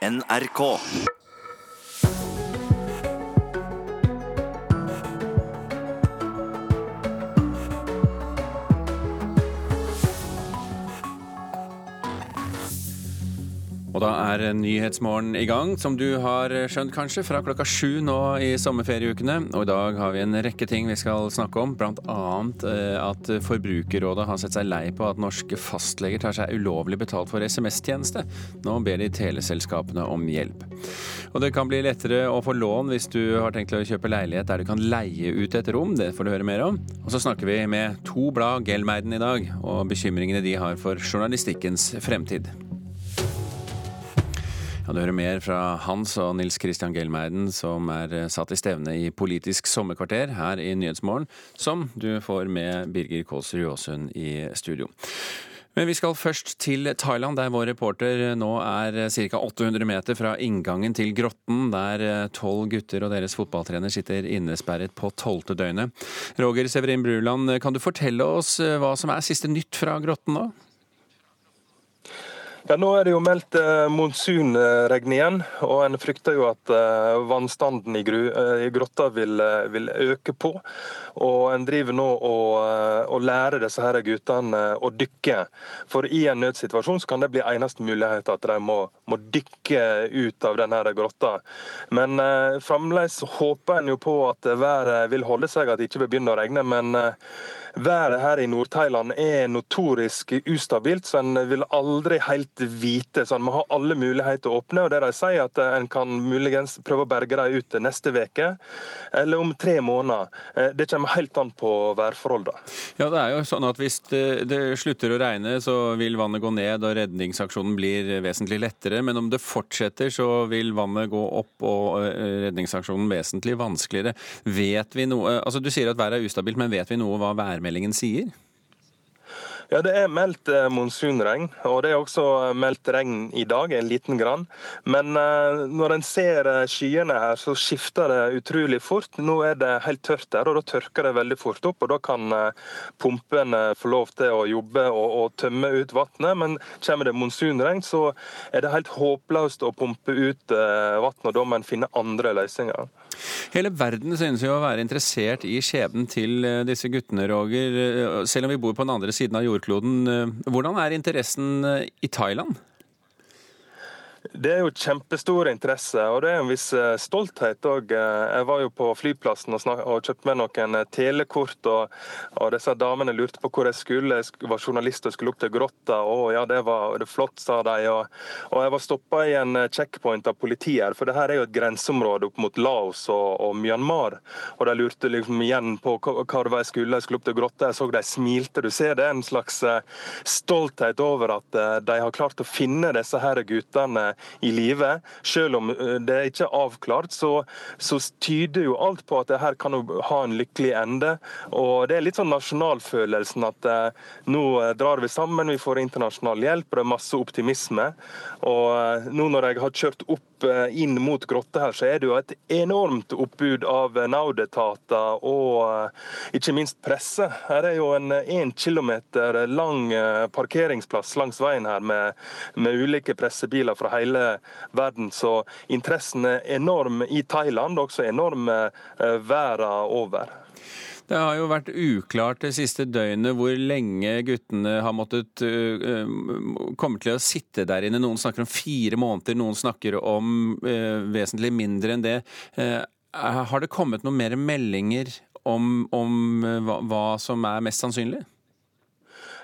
NRK. Og da er Nyhetsmorgen i gang, som du har skjønt kanskje, fra klokka sju nå i sommerferieukene. Og i dag har vi en rekke ting vi skal snakke om, annet eh, at Forbrukerrådet har sett seg lei på at norske fastleger tar seg ulovlig betalt for SMS-tjeneste. Nå ber de teleselskapene om hjelp. Og det kan bli lettere å få lån hvis du har tenkt å kjøpe leilighet der du kan leie ut et rom. Det får du høre mer om. Og så snakker vi med to blad Gelmeiden i dag, og bekymringene de har for journalistikkens fremtid. Ja, Du hører mer fra Hans og Nils Christian Gelmeiden, som er eh, satt i stevne i Politisk sommerkvarter her i Nyhetsmorgen, som du får med Birger Kåser-Jåsund i studio. Men vi skal først til Thailand, der vår reporter nå er ca. 800 meter fra inngangen til grotten, der eh, tolv gutter og deres fotballtrener sitter innesperret på tolvte døgnet. Roger Severin Bruland, kan du fortelle oss eh, hva som er siste nytt fra grotten nå? Ja, Nå er det jo meldt eh, monsunregn igjen, og en frykter jo at eh, vannstanden i, gru, eh, i grotta vil, eh, vil, øke på. Og En driver nå og, eh, og lærer disse her guttene å dykke. For i en nødsituasjon så kan det bli eneste mulighet at de må, må dykke ut av denne grotta. Men eh, fremdeles håper en jo på at været vil holde seg, at det ikke vil begynne å regne. men eh, Været her i Nord-Thailand er notorisk ustabilt, så en vil aldri helt vite. så En må ha alle muligheter å åpne. og det De sier at en kan muligens prøve å berge dem ut neste uke, eller om tre måneder. Eh, det kommer helt an på værforholdene. Ja, det er jo sånn at Hvis det, slutter å regne, så vil vannet gå ned og redningsaksjonen blir vesentlig lettere. Men om det fortsetter, så vil vannet gå opp og eh, redningsaksjonen vesentlig vanskeligere. Vet vi noe, altså Du sier at været er ustabilt, men vet vi noe hva værmeldingen sier? Ja, Det er meldt eh, monsunregn, og det er også meldt regn i dag, en liten grann. Men eh, når en ser eh, skyene her, så skifter det utrolig fort. Nå er det helt tørt der, og da tørker det veldig fort opp. og Da kan pumpene få lov til å jobbe og, og tømme ut vannet. Men kommer det monsunregn, så er det helt håpløst å pumpe ut vann, og da må en finne andre løsninger. Hele verden synes jo å være interessert i skjebnen til disse guttene, Roger. Selv om vi bor på den andre siden av jordkloden. Hvordan er interessen i Thailand? Det er jo kjempestor interesse, og det er en viss eh, stolthet òg. Jeg var jo på flyplassen og, og kjøpte med noen eh, telekort, og, og, disse damene lurte på hvor jeg skulle. Jeg var journalist og skulle opp til grotta. Å ja, det var det flott, sa de. Og, og jeg var stoppa i en eh, checkpoint av politiet her, for det her er jo et grenseområde opp mot Laos og, og Myanmar. Og de lurte liksom igjen på hva det var jeg skulle. Jeg skulle opp til grotta. Jeg så de smilte. Du ser det er en slags stolthet over at de har klart å finne disse her guttene i live. Selv om det det ikke er avklart, så, så, tyder jo alt på at det her kan ha en lykkelig ende. Og Det er litt sånn nasjonalfølelsen at eh, nå eh, drar vi sammen, vi får internasjonal hjelp, og det er masse optimisme. Og eh, nå når jeg har kjørt opp inn mot grotta her, så er det jo et enormt oppbud av Naud-etater og ikke minst presse. Her er jo en én kilometer lang parkeringsplass langs veien her med, med ulike pressebiler fra hele verden. Så interessen er enorm i Thailand, også enorm eh, verden over. Det har jo vært uklart det siste døgnet hvor lenge guttene har måttet uh, komme til å sitte der inne. Noen snakker om fire måneder, noen snakker om uh, vesentlig mindre enn det. Uh, har det kommet noen mer meldinger om, om hva, hva som er mest sannsynlig?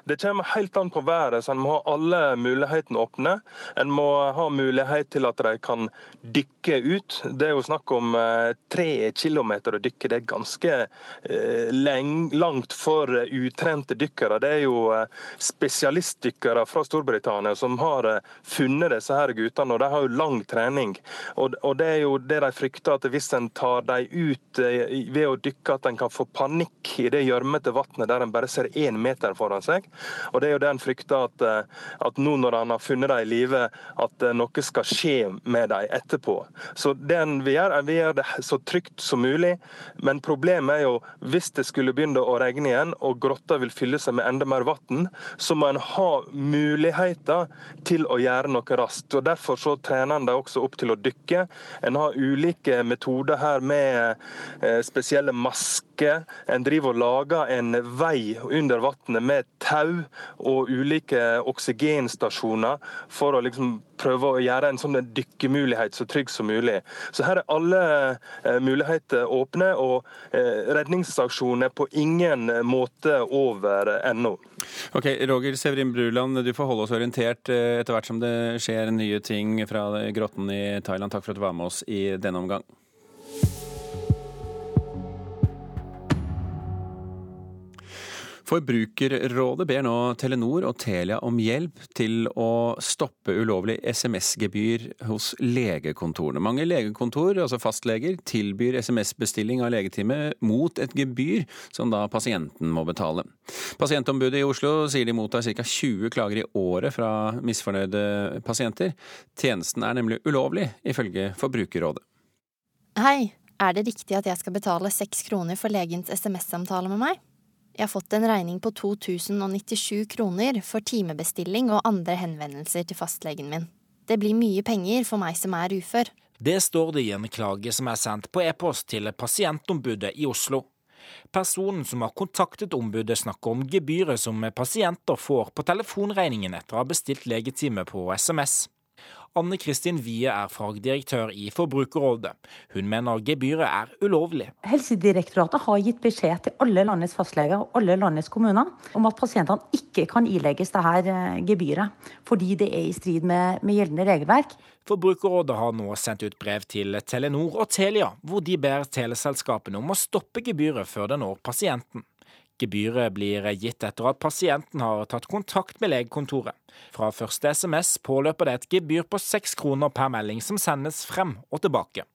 Det kommer helt an på været, så en må ha alle mulighetene åpne. En må ha mulighet til at de kan dykke ut. Det er jo snakk om eh, tre kilometer å dykke. Det er ganske eh, langt for utrente dykkere. Det er jo eh, spesialistdykkere fra Storbritannia som har funnet disse her guttene, og de har jo lang trening. Og det er jo det de frykter, at hvis en tar dem ut ved å dykke, at en kan få panikk i det gjørmete vannet der en bare ser én meter foran seg. Og det er jo det en frykter, at, eh, at nå når han har funnet dem i live, at noe skal skje med dem etterpå. Så det vi gjør, er vi gjør det så trygt som mulig. Men problemet er jo hvis det skulle begynne å regne igjen og grotta vil fylle seg med enda mer vann, så må en ha muligheter til å gjøre noe raskt. Og Derfor så trener en dem også opp til å dykke. En har ulike metoder her med eh, spesielle masker. En driver og lager en vei under vannet med tau og ulike oksygenstasjoner for å liksom prøve å gjøre en sånn dykkemulighet så trygg som mulig. Så her er alle eh, muligheter åpne, og eh, redningsaksjonen er på ingen måte over ennå. Ok, Roger Severin Bruland, du får holde oss orientert etter hvert som det skjer nye ting fra grotten i Thailand. Takk for at du var med oss i denne omgang. Forbrukerrådet ber nå Telenor og Telia om hjelp til å stoppe ulovlig SMS-gebyr hos legekontorene. Mange legekontor, altså fastleger, tilbyr SMS-bestilling av legetime mot et gebyr som da pasienten må betale. Pasientombudet i Oslo sier de mottar ca. 20 klager i året fra misfornøyde pasienter. Tjenesten er nemlig ulovlig, ifølge Forbrukerrådet. Hei, er det riktig at jeg skal betale seks kroner for legens SMS-samtale med meg? Jeg fått en regning på 2097 kroner for timebestilling og andre henvendelser til fastlegen min. Det blir mye penger for meg som er ufør. Det står det i en klage som er sendt på e-post til pasientombudet i Oslo. Personen som har kontaktet ombudet, snakker om gebyret som pasienter får på telefonregningen etter å ha bestilt legetime på SMS. Anne Kristin Wie er fagdirektør i Forbrukerrådet. Hun mener gebyret er ulovlig. Helsedirektoratet har gitt beskjed til alle landets fastleger og alle landets kommuner om at pasientene ikke kan ilegges dette eh, gebyret, fordi det er i strid med, med gjeldende regelverk. Forbrukerrådet har nå sendt ut brev til Telenor og Telia, hvor de ber teleselskapene om å stoppe gebyret før det når pasienten. Gebyret blir gitt etter at pasienten har tatt kontakt med legekontoret. Fra første SMS påløper det et gebyr på seks kroner per melding som sendes frem og tilbake.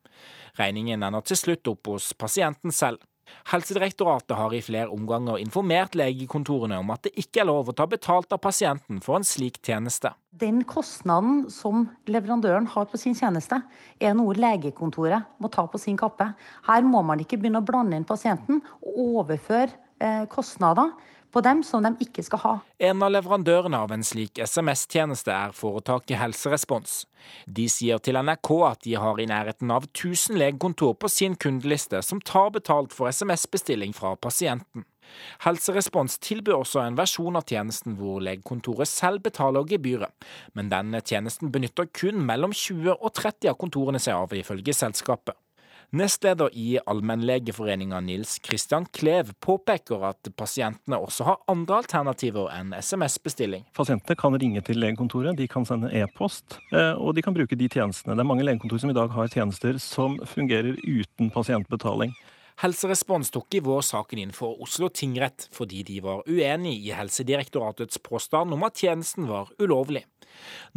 Regningen ender til slutt opp hos pasienten selv. Helsedirektoratet har i flere omganger informert legekontorene om at det ikke er lov å ta betalt av pasienten for en slik tjeneste. Den kostnaden som leverandøren har på sin tjeneste, er noe legekontoret må ta på sin kappe. Her må man ikke begynne å blande inn pasienten og overføre kostnader på dem som de ikke skal ha. En av leverandørene av en slik SMS-tjeneste er foretaket Helserespons. De sier til NRK at de har i nærheten av 1000 legekontor på sin kundeliste som tar betalt for SMS-bestilling fra pasienten. Helserespons tilbyr også en versjon av tjenesten hvor legekontoret selv betaler gebyret, men denne tjenesten benytter kun mellom 20 og 30 av kontorene seg av, ifølge selskapet. Nestleder i Allmennlegeforeninga Nils Kristian Klev påpeker at pasientene også har andre alternativer enn SMS-bestilling. Pasientene kan ringe til legekontoret, de kan sende e-post, eh, og de kan bruke de tjenestene. Det er mange legekontor som i dag har tjenester som fungerer uten pasientbetaling. Helserespons tok i vår saken inn for Oslo tingrett fordi de var uenig i Helsedirektoratets påstand om at tjenesten var ulovlig.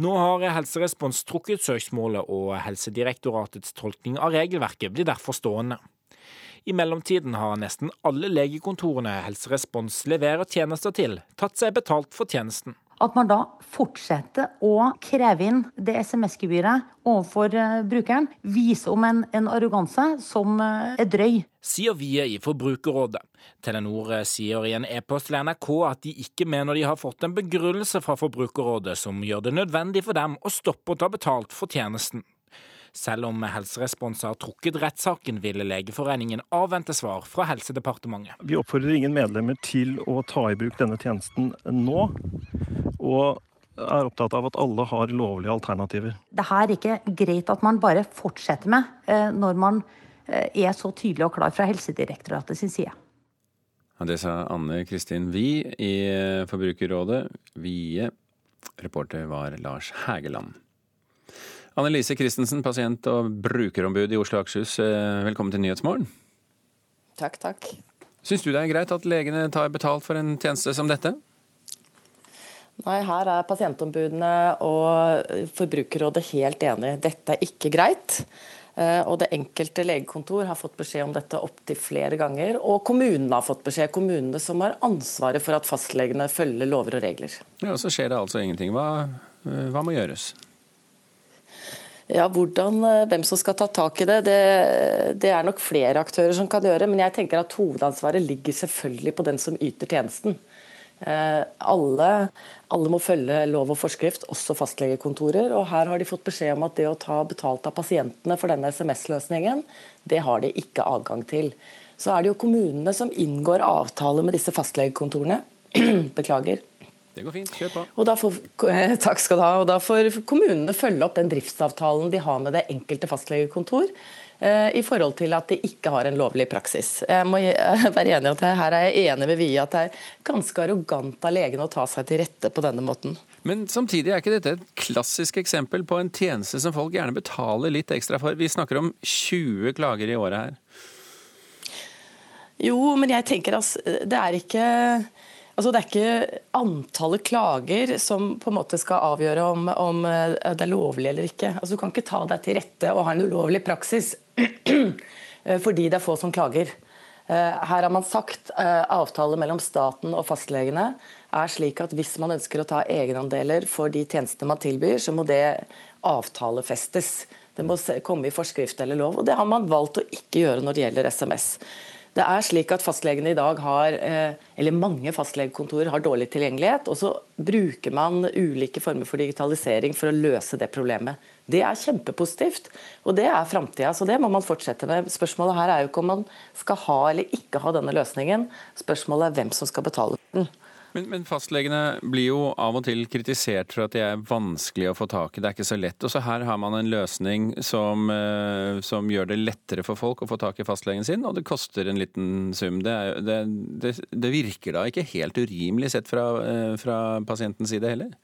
Nå har Helserespons trukket søksmålet, og Helsedirektoratets tolkning av regelverket blir derfor stående. I mellomtiden har nesten alle legekontorene Helserespons leverer tjenester til, tatt seg betalt for tjenesten. At man da fortsetter å kreve inn det SMS-gebyret overfor uh, brukeren, viser om en, en arroganse som uh, er drøy. Sier Vie i Forbrukerrådet. Telenor eh, sier i en e-post til NRK at de ikke mener de har fått en begrunnelse fra Forbrukerrådet som gjør det nødvendig for dem å stoppe å ta betalt for tjenesten. Selv om Helserespons har trukket rettssaken, ville Legeforeningen avvente svar fra Helsedepartementet. Vi oppfordrer ingen medlemmer til å ta i bruk denne tjenesten nå. Og er opptatt av at alle har lovlige alternativer. Det her er ikke greit at man bare fortsetter med eh, når man eh, er så tydelig og klar fra Helsedirektoratet sin side. Det sa Anne Kristin Wie i Forbrukerrådet. Wie. Reporter var Lars Hægeland. Annelise Christensen, pasient- og brukerombud i Oslo og Akershus. Eh, velkommen til Nyhetsmorgen. Takk, takk. Syns du det er greit at legene tar betalt for en tjeneste som dette? Nei, her er pasientombudene og Forbrukerrådet helt enige. Dette er ikke greit. Eh, og det enkelte legekontor har fått beskjed om dette opptil flere ganger. Og kommunene har fått beskjed, kommunene som har ansvaret for at fastlegene følger lover og regler. Ja, og Så skjer det altså ingenting. Hva, eh, hva må gjøres? Ja, hvordan, eh, Hvem som skal ta tak i det, det, det, er nok flere aktører som kan gjøre. Men jeg tenker at hovedansvaret ligger selvfølgelig på den som yter tjenesten. Eh, alle, alle, må følge lov og forskrift, også fastlegekontorer. og Her har de fått beskjed om at det å ta betalt av pasientene for denne SMS-løsningen, det har de ikke adgang til. Så er det jo kommunene som inngår avtale med disse fastlegekontorene. Beklager. Det går fint, kjør på. Og da får, takk skal du ha. Og da får kommunene følge opp den driftsavtalen de har med det enkelte fastlegekontor eh, i forhold til at de ikke har en lovlig praksis. Jeg må være enig at jeg, Her er jeg enig med Vie at det er ganske arrogant av legene å ta seg til rette på denne måten. Men samtidig er ikke dette et klassisk eksempel på en tjeneste som folk gjerne betaler litt ekstra for? Vi snakker om 20 klager i året her. Jo, men jeg tenker at det er ikke Altså, det er ikke antallet klager som på en måte skal avgjøre om, om eh, det er lovlig eller ikke. Altså, du kan ikke ta deg til rette og ha en ulovlig praksis eh, fordi det er få som klager. Eh, her har man sagt avtale mellom staten og fastlegene er slik at hvis man ønsker å ta egenandeler for de tjenestene man tilbyr, så må det avtalefestes. Det må komme i forskrift eller lov. og Det har man valgt å ikke gjøre når det gjelder SMS. Det er slik at Fastlegene i dag har, eh, eller mange fastlegekontorer har dårlig tilgjengelighet. og Så bruker man ulike former for digitalisering for å løse det problemet. Det er kjempepositivt, og det er framtida. Så det må man fortsette med. Spørsmålet her er jo ikke om man skal ha eller ikke ha denne løsningen. Spørsmålet er hvem som skal betale den. Men, men, fastlegene blir jo av og til kritisert for at de er vanskelig å få tak i. Det er ikke så lett. Og så her har man en løsning som, eh, som, gjør det lettere for folk å få tak i fastlegen sin, og det koster en liten sum. Det, er, det, det, det virker da ikke helt urimelig sett fra, eh, fra pasientens side heller?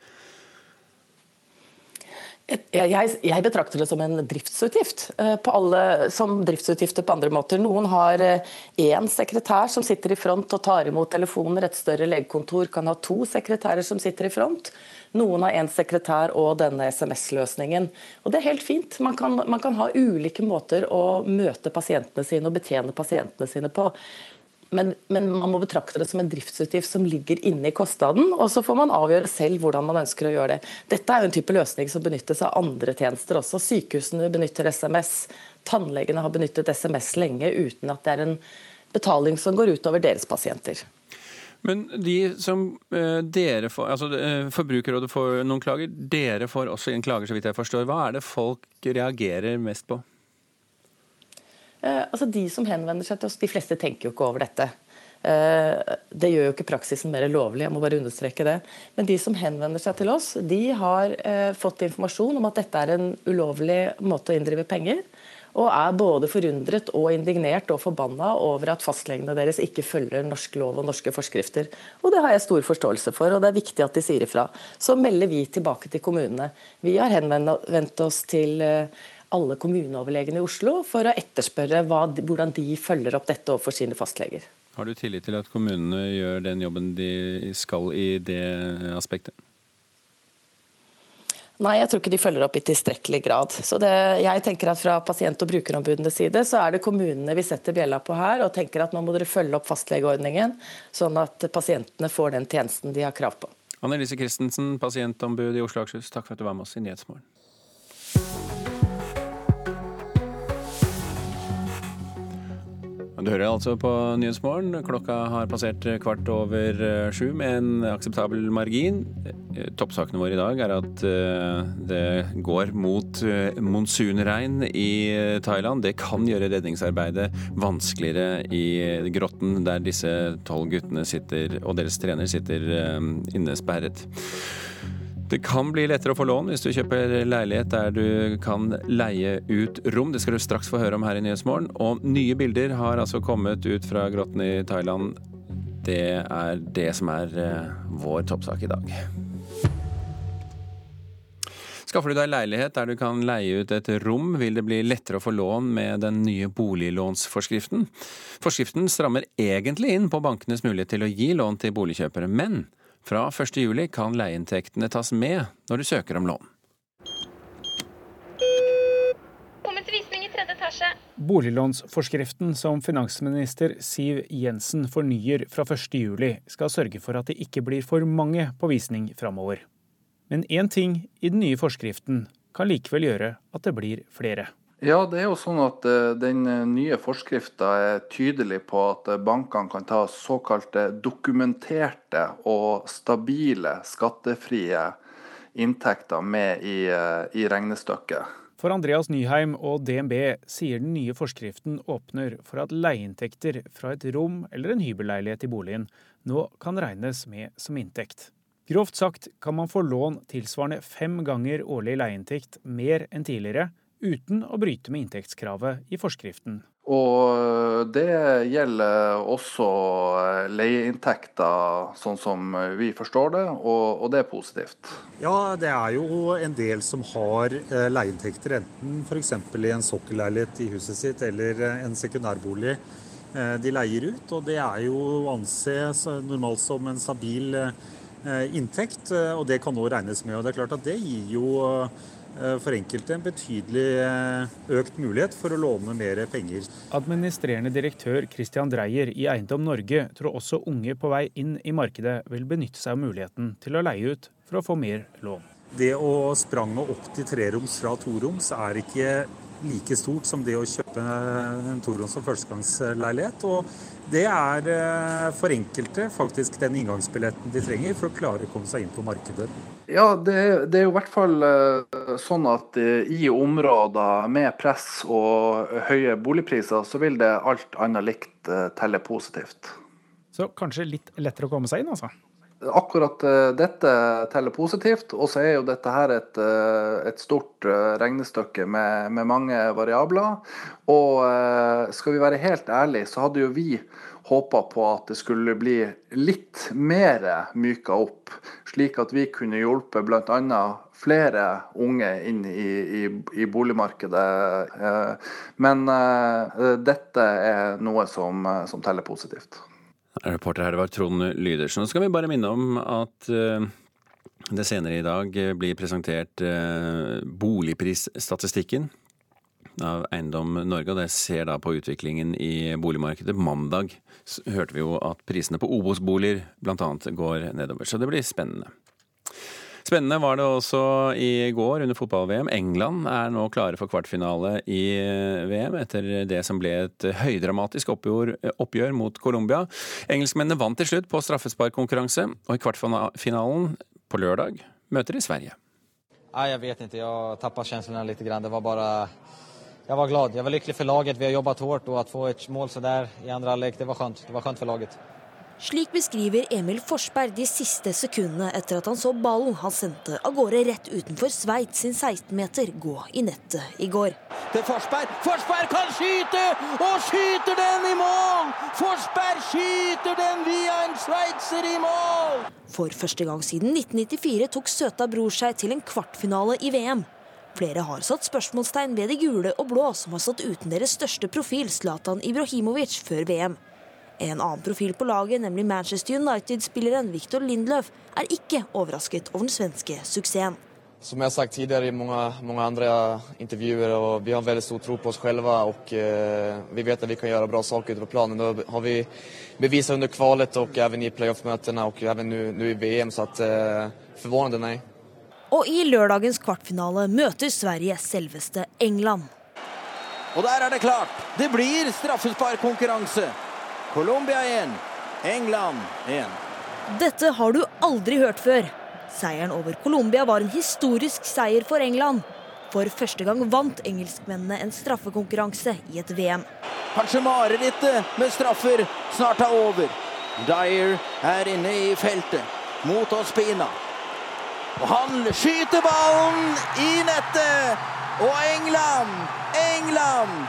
Jeg, jeg, betrakter det som en driftsutgift, på alle, som driftsutgifter på andre måter. Noen har én eh, sekretær som sitter i front og tar imot telefoner. Et større legekontor kan ha to sekretærer som sitter i front. Noen har én sekretær og denne SMS-løsningen. Og Det er helt fint. Man kan, man kan ha ulike måter å møte pasientene sine og betjene pasientene sine på. Men, men, man må betrakte det som en driftsutgift som ligger inne i kostnaden. Og så får man avgjøre selv hvordan man ønsker å gjøre det. Dette er jo en type løsning som benyttes av andre tjenester også. Sykehusene benytter SMS. Tannlegene har benyttet SMS lenge uten at det er en betaling som går utover deres pasienter. Men de som eh, dere får, altså eh, Forbrukerrådet får noen klager, dere får også inn klager, så vidt jeg forstår. Hva er det folk reagerer mest på? Eh, altså De som henvender seg til oss, de fleste tenker jo ikke over dette. Eh, det gjør jo ikke praksisen mer lovlig, jeg må bare understreke det. Men de som henvender seg til oss, de har eh, fått informasjon om at dette er en ulovlig måte å inndrive penger. Og er både forundret og indignert og forbanna over at fastlegene deres ikke følger norsk lov og norske forskrifter. Og det har jeg stor forståelse for, og det er viktig at de sier ifra. Så melder vi tilbake til kommunene. Vi har henvendt oss til alle kommuneoverlegene i Oslo for å etterspørre hva, hvordan de følger opp dette overfor sine fastleger. Har du tillit til at kommunene gjør den jobben de skal i det aspektet? Nei, jeg tror ikke de følger opp i tilstrekkelig grad. Så det, jeg tenker at Fra pasient- og brukerombudenes side så er det kommunene vi setter bjella på her, og tenker at nå må dere følge opp fastlegeordningen, sånn at pasientene får den tjenesten de har krav på. Annelise Christensen, pasientombud i Oslo og Akershus, takk for at du var med oss i Nyhetsmorgen. Du hører altså på Nyhetsmorgen. Klokka har passert kvart over eh, sju med en akseptabel margin. Eh, toppsakene våre i dag er at eh, det går mot monsunregn i Thailand. Det kan gjøre redningsarbeidet vanskeligere i grotten der disse tolv guttene sitter, og deres trener sitter innesperret. Det kan bli lettere å få lån hvis du kjøper leilighet der du kan leie ut rom. Det skal du straks få høre om her i Nyhetsmorgen. Og nye bilder har altså kommet ut fra grotten i Thailand. Det er det som er eh, vår toppsak i dag. Skaffer du deg leilighet der du kan leie ut et rom, vil det bli lettere å få lån med den nye boliglånsforskriften. Forskriften strammer egentlig inn på bankenes mulighet til å gi lån til boligkjøpere, men fra 1.7 kan leieinntektene tas med når du søker om lån. Velkommen til visning i tredje etasje. Boliglånsforskriften som finansminister Siv Jensen fornyer fra 1.7, skal sørge for at det ikke blir for mange på visning framover. Men én ting i den nye forskriften kan likevel gjøre at det blir flere. Ja, det er jo sånn at eh, Den eh, nye forskrifta er tydelig på at eh, bankene kan ta såkalte dokumenterte og stabile skattefrie inntekter med i, i regnestykket. For Andreas Nyheim og DNB sier den nye forskriften åpner for at leieinntekter fra et rom eller en hybelleilighet i boligen nå kan regnes med som inntekt. Grovt sagt kan man få lån tilsvarende fem ganger årlig leieinntekt mer enn tidligere, uten å bryte med inntektskravet i forskriften. Og det gjelder også eh, leieinntekter, sånn som vi forstår det, og, det er positivt. Ja, det er jo en del som har eh, leieinntekter, enten f.eks. i en sokkelleilighet i huset sitt eller eh, en sekundærbolig de leier ut. Og det er jo å anse normalt som en stabil inntekt, og det kan nå regnes med. Og det er klart at det gir jo for enkelte en betydelig eh, økt mulighet for å låne mer penger. Administrerende direktør Christian Dreyer i Eiendom Norge tror også unge på vei inn i markedet vil benytte seg av muligheten til å leie ut for å få mer lån. Det å sprange opp til treroms fra toroms er ikke like stort som det å kjøpe en Toron og førstegangsleilighet. Og det er eh, for enkelte faktisk den inngangsbilletten de trenger for å klare å komme seg inn på markedet. Ja, det, det er jo i hvert fall eh, sånn at eh, i områder med press og høye boligpriser, så vil det alt annet likt telle positivt. Så kanskje litt lettere å komme seg inn, altså? Akkurat dette teller positivt. Og så er jo dette her et, et stort regnestykke med, med, mange variabler. Og skal vi være helt ærlige, så hadde jo vi håpa på at det skulle bli litt mer myka opp, slik at vi kunne hjulpet bl.a. flere unge inn i, i, i boligmarkedet. Eh, men dette er noe som, som teller positivt. Reporter her var Trond Lydersen. Så skal vi bare minne om at uh, det senere i dag blir presentert uh, boligprisstatistikken av Eiendom Norge, og det ser da på utviklingen i boligmarkedet. Mandag hørte vi jo at prisene på Obos-boliger bl.a. går nedover, så det blir spennende. Spennende var det også i går under fotball-VM. England er nå klare for kvartfinale i VM etter det som ble et høydramatisk oppgjør, oppgjør mot Colombia. Engelskmennene vant til slutt på straffesparkkonkurranse, og i kvartfinalen på lørdag møter de Sverige. Nei, jeg vet ikke. Jeg tappet følelsene litt. Det var bare jeg var glad. Jeg var lykkelig for laget. Vi har jobbet hardt. Og att få et mål så der i andre halvlek, det var skjønt. Det var skjønt for laget. Slik beskriver Emil Forsberg de siste sekundene etter at han så ballen han sendte av gårde rett utenfor Sveits sin 16-meter gå i nettet i går. Det er Forsberg. Forsberg kan skyte, og skyter den i mål! Forsberg skyter den via en sveitser i mål! For første gang siden 1994 tok søta bror seg til en kvartfinale i VM. Flere har satt spørsmålstegn ved de gule og blå, som har stått uten deres største profil, Zlatan Ibrahimovic, før VM. En annen profil på laget, nemlig Manchester United-spilleren Victor Lindløf, er ikke overrasket over den svenske suksessen. Som jeg har sagt tidligere i mange, mange andre intervjuer, og vi har veldig stor tro på oss selv. Og eh, vi vet at vi kan gjøre bra saker utover planen. Det har vi bevist under kvalet og også i playoff-møtene og også nå i VM. Så at, eh, forvånende, nei. Og i lørdagens kvartfinale møter Sverige selveste England. Og der er det klart! Det blir straffesparkkonkurranse. Colombia 1, England 1. Dette har du aldri hørt før. Seieren over Colombia var en historisk seier for England. For første gang vant engelskmennene en straffekonkurranse i et VM. Kanskje marerittet med straffer snart er over. Dyer er inne i feltet mot Ospina. Og han skyter ballen i nettet! Og England, England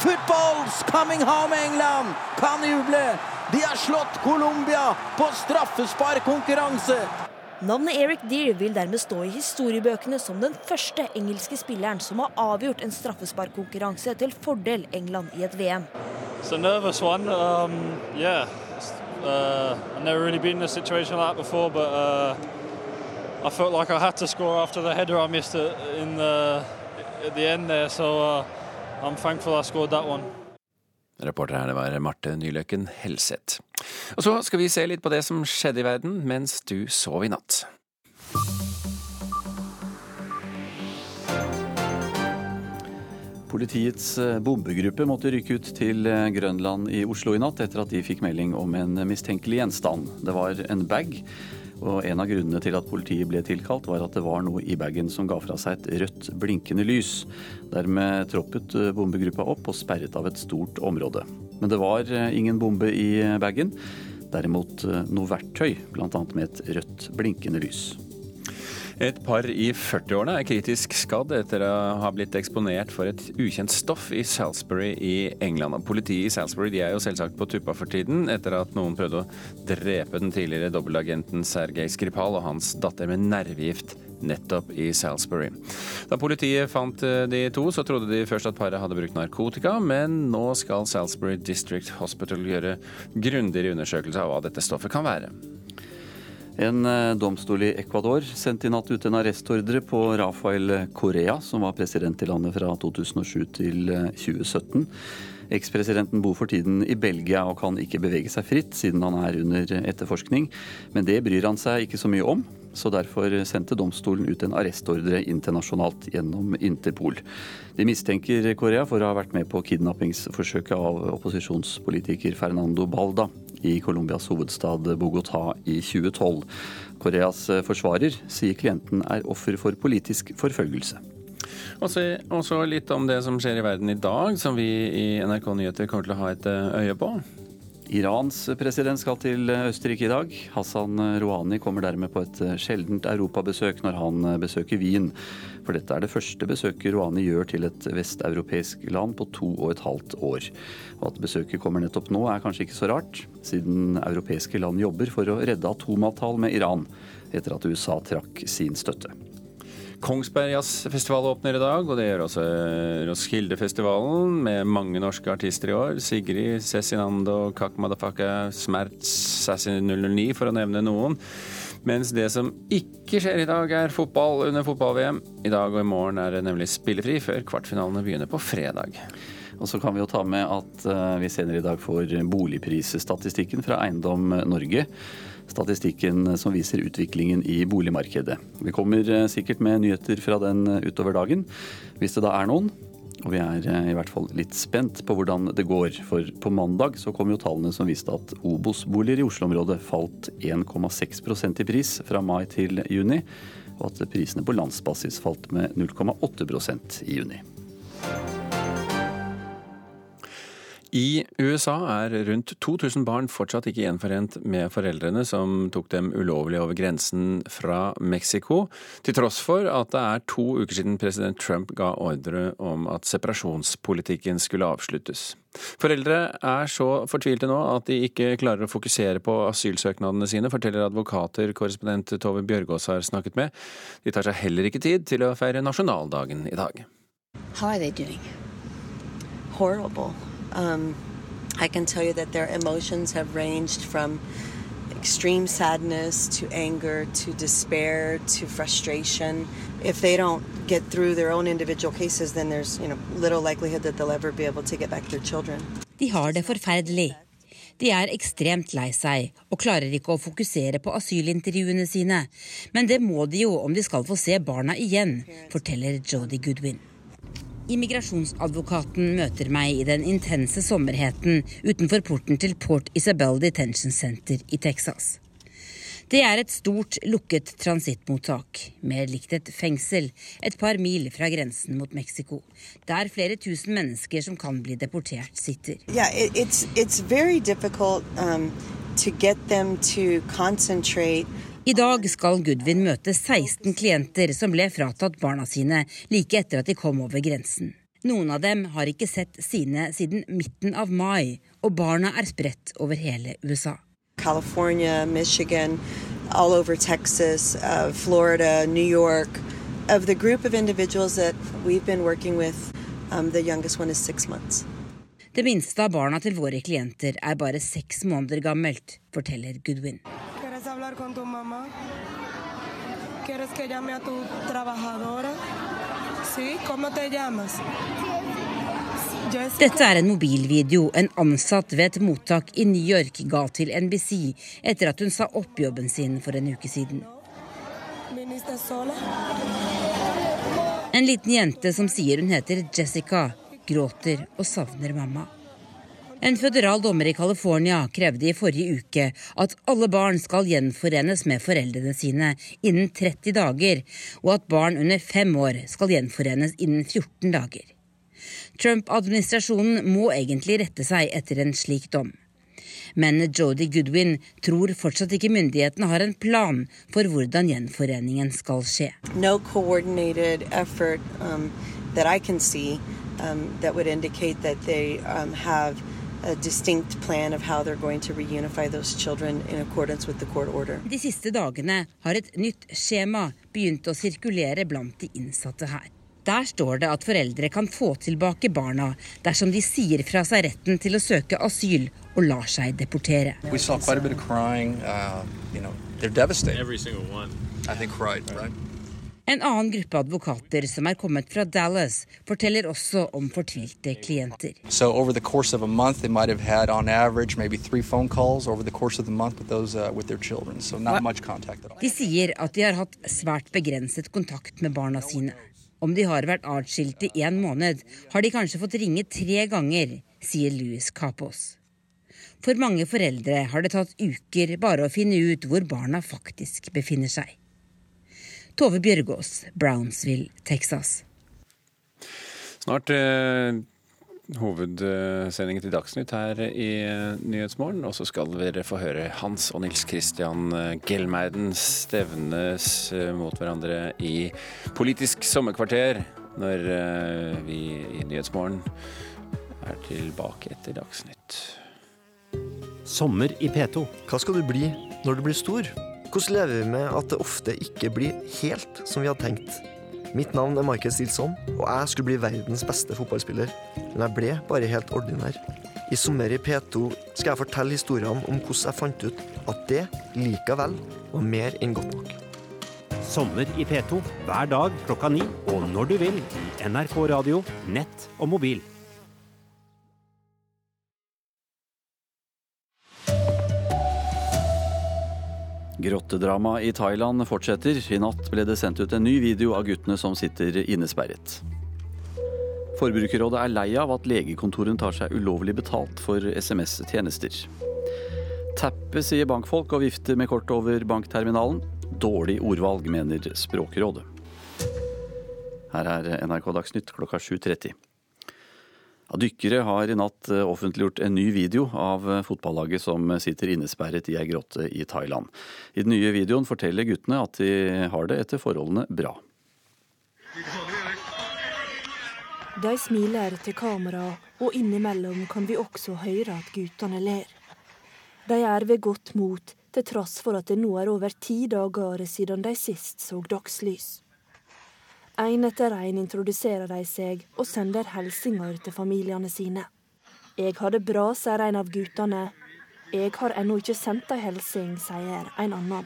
Football's coming home, England! Kan juble! De har slått Colombia på straffesparkkonkurranse! Navnet Eric Deer vil dermed stå i historiebøkene som den første engelske spilleren som har avgjort en straffesparkkonkurranse til fordel England i et VM. It's a nervous one. Um, yeah, uh, I've never really been in a situation like that before, but uh, I felt like I had to score after the header I missed in the, at the end there. So uh, I'm thankful I scored that one. Reporter her det var Marte Nyløkken Helseth. Og så skal vi se litt på det som skjedde i verden mens du sov i natt. Politiets eh, bombegruppe måtte rykke ut til eh, Grønland i Oslo i natt etter at de fikk melding om en mistenkelig gjenstand. Det var en bag, og en av grunnene til at politiet ble tilkalt, var at det var noe i bagen som ga fra seg et rødt, blinkende lys. Dermed troppet eh, bombegruppa opp og sperret av et stort område. Men det var ingen bombe i bagen. Derimot noe verktøy, bl.a. med et rødt, blinkende lys. Et par i 40-årene er kritisk skadd etter å ha blitt eksponert for et ukjent stoff i Salisbury i England. Politiet i Salisbury er jo selvsagt på tuppa for tiden, etter at noen prøvde å drepe den tidligere dobbeltagenten Sergej Skripal og hans datter med nervegift nettopp i Salisbury. Da politiet fant eh, de to, så trodde de først at paret hadde brukt narkotika, men nå skal Salisbury District Hospital gjøre grundigere undersøkelse av hva dette stoffet kan være. En eh, domstol i Ecuador sendte i natt ut en arrestordre på Rafael Correa, som var president i landet fra 2007 til 2017. Eh, Ekspresidenten bor for tiden i Belgia og kan ikke bevege seg fritt, siden han er under etterforskning. Men det bryr han seg ikke så mye om, så derfor sendte domstolen ut en arrestordre internasjonalt gjennom Interpol. De mistenker Korea for å ha vært med på kidnappingsforsøket av opposisjonspolitiker Fernando Balda i Colombias hovedstad Bogotá i 2012. Koreas forsvarer sier klienten er offer for politisk forfølgelse. Og så litt om det som skjer i verden i dag, som vi i NRK Nyheter kommer til å ha et eh, øye på. Irans president skal til Østerrike i dag. Hassan Rouhani kommer dermed på et sjeldent europabesøk når han besøker Wien. For dette er det første besøket Rouhani gjør til et vesteuropeisk land på to og et halvt år. Og at besøket kommer nettopp nå er kanskje ikke så rart, siden europeiske land jobber for å redde atomavtalen med Iran, etter at USA trakk sin støtte. Kongsberg Jazzfestival åpner i dag, og det gjør også Roskildefestivalen med mange norske artister i år. Sigrid, Cezinando, Kak Madafaka, Smerts, Sassy 009 for å nevne noen. Mens det som ikke skjer i dag, er fotball under fotball-VM. I dag og i morgen er det nemlig spillefri før kvartfinalene begynner på fredag. Og så kan vi jo ta med at eh, vi senere i dag får boligprisstatistikken fra Eiendom Norge statistikken som viser utviklingen i boligmarkedet. Vi kommer eh, sikkert med nyheter fra den eh, utover dagen, hvis det da er noen. Og vi er eh, i hvert fall litt spent på hvordan det går. For på mandag så kom jo tallene som viste at Obos-boliger i Oslo-området falt 1,6% i pris fra mai til juni. Og at prisene på landsbasis falt med 0,8% i juni. I USA er rundt 2000 barn fortsatt ikke gjenforent med foreldrene som tok dem ulovlig over grensen fra Mexico, til tross for at det er to uker siden president Trump ga ordre om at separasjonspolitikken skulle avsluttes. Foreldre er så fortvilte nå at de ikke klarer å fokusere på asylsøknadene sine, forteller advokater korrespondent Tove Bjørgaas har snakket med. De tar seg heller ikke tid til å feire nasjonaldagen i dag. How are they doing? Um, I can tell you that their emotions have ranged from extreme sadness to anger to despair to frustration. If they don't get through their own individual cases, then there's you know little likelihood that they'll ever be able to get back their children. De har det forferdelig. De er ekstremt lei seg og klarer ikke å fokusere på asylintervjuene sine. Men det må de jo om de skal få se barna igjen, forteller Jodi Goodwin. Immigrasjonsadvokaten møter meg i den intense sommerheten utenfor porten til Port Isabel Detention Center i Texas. Det er et stort, lukket transittmottak, mer likt et fengsel, et par mil fra grensen mot Mexico, der flere tusen mennesker som kan bli deportert, sitter. Yeah, it, it's, it's very difficult um, to get them to concentrate i dag skal Gudvin møte 16 klienter som ble fratatt barna sine like etter at de kom over grensen. Noen av dem har ikke sett sine siden midten av mai, og barna er spredt over hele USA. California, Michigan, all over Texas, uh, Florida, New York. Of the group of individuals that we've been working with, um, the youngest one is six months. Det minste av barna til våre klienter er bare seks måneder gammelt, forteller Goodwin. ¿Quieres hablar con tu mamá? ¿Quieres que llame a tu trabajadora? ¿Sí? ¿Cómo te llamas? Dette er en mobilvideo en ansatt ved et mottak i New York ga til NBC etter at hun sa opp jobben sin for en uke siden. En liten jente som sier hun heter Jessica, gråter og savner mamma. En føderal dommer i California krevde i forrige uke at alle barn skal gjenforenes med foreldrene sine innen 30 dager, og at barn under fem år skal gjenforenes innen 14 dager. Trump-administrasjonen må egentlig rette seg etter en slik dom. Men Jodi Goodwin tror fortsatt ikke myndighetene har en plan for hvordan gjenforeningen skal skje. No effort um, that I can see um, that would indicate that they um, have a distinct plan of how they're going to reunify those children in accordance with the court order. De siste dagene har et nytt skjema begynt å sirkulere blant de innsatte her. Der står det at foreldre kan få tilbake barna dersom de sier fra seg retten til å søke asyl og lar seg deportere. We saw quite a bit of crying. Uh, you know, they're devastated. Every single one. I think cried, right? En annen gruppe advokater som er kommet fra Dallas, forteller også om fortvilte klienter. So month, average those uh. So. De sier at de har hatt svært begrenset kontakt med barna sine. Om de har vært atskilt i én måned, har de kanskje fått ringe tre ganger, sier Louis Capos. For mange foreldre har det tatt uker bare å finne ut hvor barna faktisk befinner seg. Tove Bjørgaas, Brownsville, Texas. Snart eh, hovedsendingen til Dagsnytt her i eh, Nyhetsmorgen. Og så skal dere få høre Hans og Nils Christian eh, Gelmeiden stevnes eh, mot hverandre i Politisk sommerkvarter når eh, vi i Nyhetsmorgen er tilbake etter Dagsnytt. Sommer i P2. Hva skal du bli når du blir stor? Hvordan lever vi med at det ofte ikke blir helt som vi hadde tenkt? Mitt navn er Michael Stilson, og jeg skulle bli verdens beste fotballspiller. Men jeg ble bare helt ordinær. I Sommer i P2 skal jeg fortelle historiene om hvordan jeg fant ut at det likevel var mer enn godt nok. Sommer i P2 hver dag klokka ni og når du vil i NRK radio, nett og mobil. Grottedramaet i Thailand fortsetter. I natt ble det sendt ut en ny video av guttene som sitter innesperret. Forbrukerrådet er lei av at legekontorene tar seg ulovlig betalt for SMS-tjenester. Tappe, sier bankfolk og vifter med kort over bankterminalen. Dårlig ordvalg, mener Språkrådet. Her er NRK Dagsnytt klokka 7.30. Ja, dykkere har i natt eh, offentliggjort en ny video av eh, fotballaget som sitter innesperret i ei grotte i Thailand. I den nye videoen forteller guttene at de har det etter forholdene bra. De smiler til kamera, og innimellom kan vi også høre at guttene ler. De er ved godt mot, til tross for at det nå er over ti dager siden de sist så dagslys. En etter en introduserer de seg og sender hilsener til familiene sine. Jeg har det bra, sier en av guttene. Jeg har ennå ikke sendt ei hilsen, sier en annen.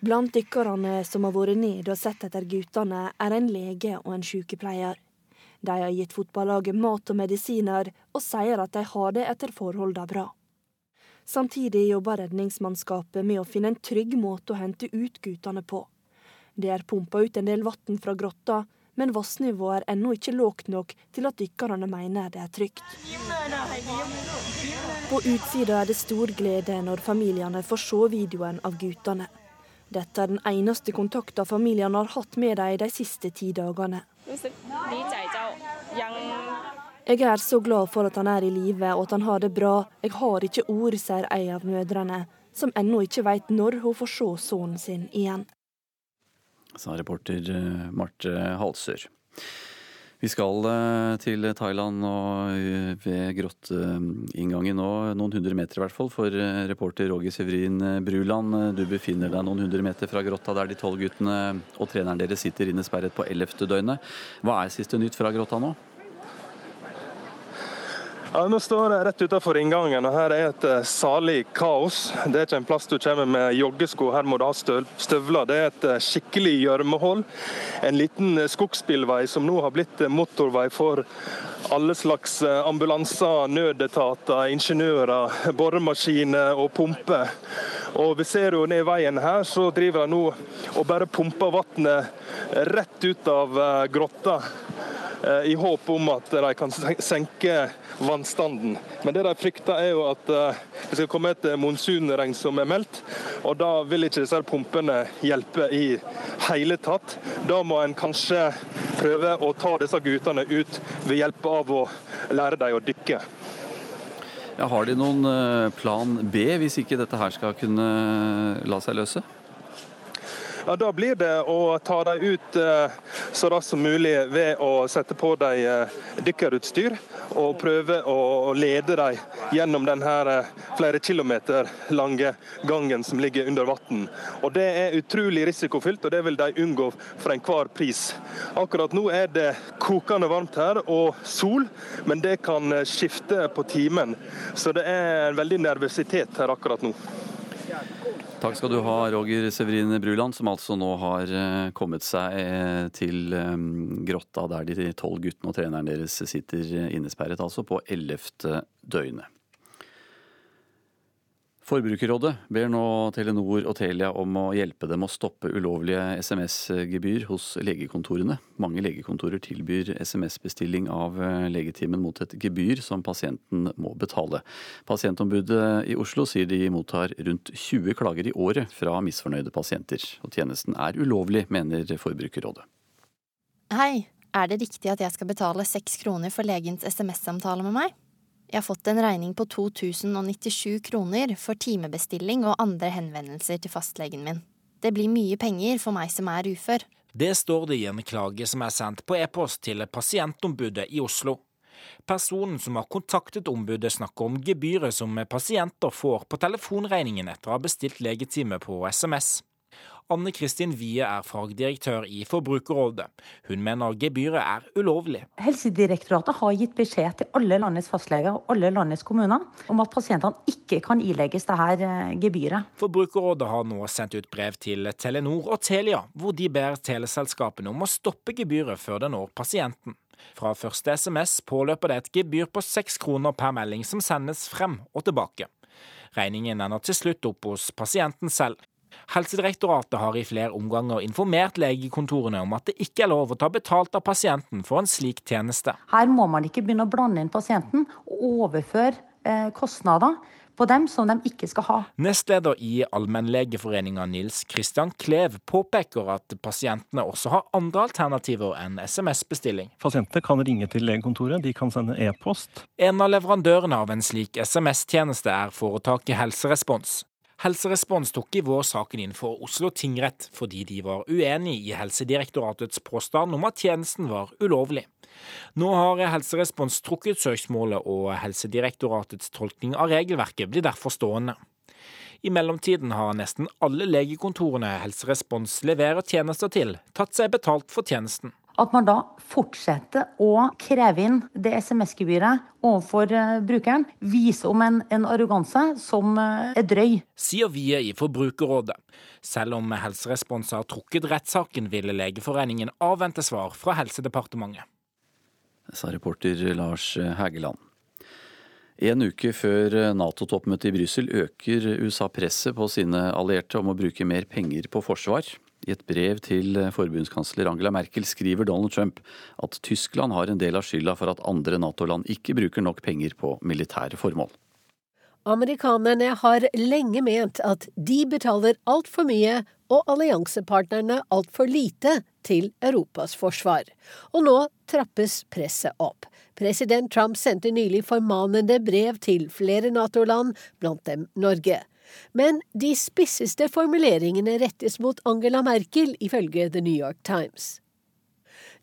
Blant dykkerne som har vært ned og sett etter guttene, er en lege og en sykepleier. De har gitt fotballaget mat og medisiner, og sier at de har det etter forholdene bra. Samtidig jobber redningsmannskapet med å finne en trygg måte å hente ut guttene på. Det er pumpa ut en del vann fra grotta, men vannivået er ennå ikke lågt nok til at dykkerne mener det er trygt. På utsida er det stor glede når familiene får se videoen av guttene. Dette er den eneste kontakten familiene har hatt med dem de siste ti dagene. Jeg er så glad for at han er i live og at han har det bra. Jeg har ikke ord, sier ei av mødrene, som ennå ikke veit når hun får se sønnen sin igjen. Sa reporter eh, Marte Halsør. Vi skal eh, til Thailand og eh, ved grotteinngangen nå, noen hundre meter i hvert fall, for reporter Roger Severin Bruland. Du befinner deg noen hundre meter fra grotta der de tolv guttene og treneren deres sitter innesperret på ellevte døgnet. Hva er siste nytt fra grotta nå? Ja, Nå står jeg rett utenfor inngangen, og her er et eh, salig kaos. Det er ikke en plass du kommer med joggesko, her må du ha støvler. Det er et eh, skikkelig gjørmehull. En liten eh, skogsbilvei som nå har blitt motorvei for alle slags ambulanser, nødetater, ingeniører, boremaskiner og pumper. Og vi ser jo ned veien her, så driver de nå og bare pumper vannet rett ut av grotta. I håp om at de kan senke vannstanden. Men det de frykter er jo at eh, det skal komme et monsunregn som er meldt. Og da vil ikke disse pumpene hjelpe i hele tatt. Da må en kanskje prøve å ta disse guttene ut ved hjelp av å lære dem å dykke. Ja, har de noen eh, plan B hvis ikke dette her skal kunne la seg løse? Ja, Da blir det å ta dem ut eh, så raskt som mulig ved å sette på dem dykkerutstyr og prøve å lede dem gjennom denne eh, flere kilometer lange gangen som ligger under vann. Det er utrolig risikofylt, og det vil de unngå for enhver pris. Akkurat nå er det kokende varmt her og sol, men det kan skifte på timen. Så det er en veldig nervøsitet her akkurat nå. Takk skal du ha, Roger Severin Bruland, som altså nå har eh, kommet seg eh, til eh, grotta der de tolv guttene og treneren deres sitter innesperret, altså på ellevte døgnet. Forbrukerrådet ber nå Telenor og Telia om å hjelpe dem å stoppe ulovlige SMS-gebyr hos legekontorene. Mange legekontorer tilbyr SMS-bestilling av eh, legetimen mot et gebyr som pasienten må betale. Pasientombudet i Oslo sier de mottar rundt 20 klager i året fra misfornøyde pasienter. Og tjenesten er ulovlig, mener Forbrukerrådet. Hei, er det riktig at jeg skal betale seks kroner for legens SMS-samtale med meg? Jeg fått en regning på 2097 kroner for timebestilling og andre henvendelser til fastlegen min. Det blir mye penger for meg som er ufør. Det står det i en klage som er sendt på e-post til pasientombudet i Oslo. Personen som har kontaktet ombudet, snakker om gebyret som pasienter får på telefonregningen etter å ha bestilt legetime på SMS. Anne Kristin Wie er fagdirektør i Forbrukerrådet. Hun mener gebyret er ulovlig. Helsedirektoratet har gitt beskjed til alle landets fastleger og alle landets kommuner om at pasientene ikke kan ilegges dette eh, gebyret. Forbrukerrådet har nå sendt ut brev til Telenor og Telia, hvor de ber teleselskapene om å stoppe gebyret før det når pasienten. Fra første SMS påløper det et gebyr på seks kroner per melding som sendes frem og tilbake. Regningen ender til slutt opp hos pasienten selv. Helsedirektoratet har i flere omganger informert legekontorene om at det ikke er lov å ta betalt av pasienten for en slik tjeneste. Her må man ikke begynne å blande inn pasienten og overføre eh, kostnader på dem som de ikke skal ha. Nestleder i Allmennlegeforeninga Nils Kristian Klev påpeker at pasientene også har andre alternativer enn SMS-bestilling. Pasientene kan ringe til legekontoret, de kan sende e-post. En av leverandørene av en slik SMS-tjeneste er foretaket Helserespons. Helserespons tok i vår saken inn for Oslo tingrett fordi de var uenig i Helsedirektoratets påstand om at tjenesten var ulovlig. Nå har Helserespons trukket søksmålet, og Helsedirektoratets tolkning av regelverket blir derfor stående. I mellomtiden har nesten alle legekontorene Helserespons leverer tjenester til, tatt seg betalt for tjenesten at man da fortsetter å kreve inn det SMS-gebyret overfor uh, brukeren, viser om en, en arroganse som uh, er drøy. Sier Vie i Forbrukerrådet. Selv om Helserespons har trukket rettssaken, ville Legeforeningen avvente svar fra Helsedepartementet. Sa reporter Lars Hægeland. En uke før Nato-toppmøtet i Brussel øker USA presset på sine allierte om å bruke mer penger på forsvar. I et brev til forbundskansler Angela Merkel skriver Donald Trump at Tyskland har en del av skylda for at andre Nato-land ikke bruker nok penger på militære formål. Amerikanerne har lenge ment at de betaler altfor mye og alliansepartnerne altfor lite til Europas forsvar. Og nå trappes presset opp. President Trump sendte nylig formanende brev til flere Nato-land, blant dem Norge. Men de spisseste formuleringene rettes mot Angela Merkel, ifølge The New York Times.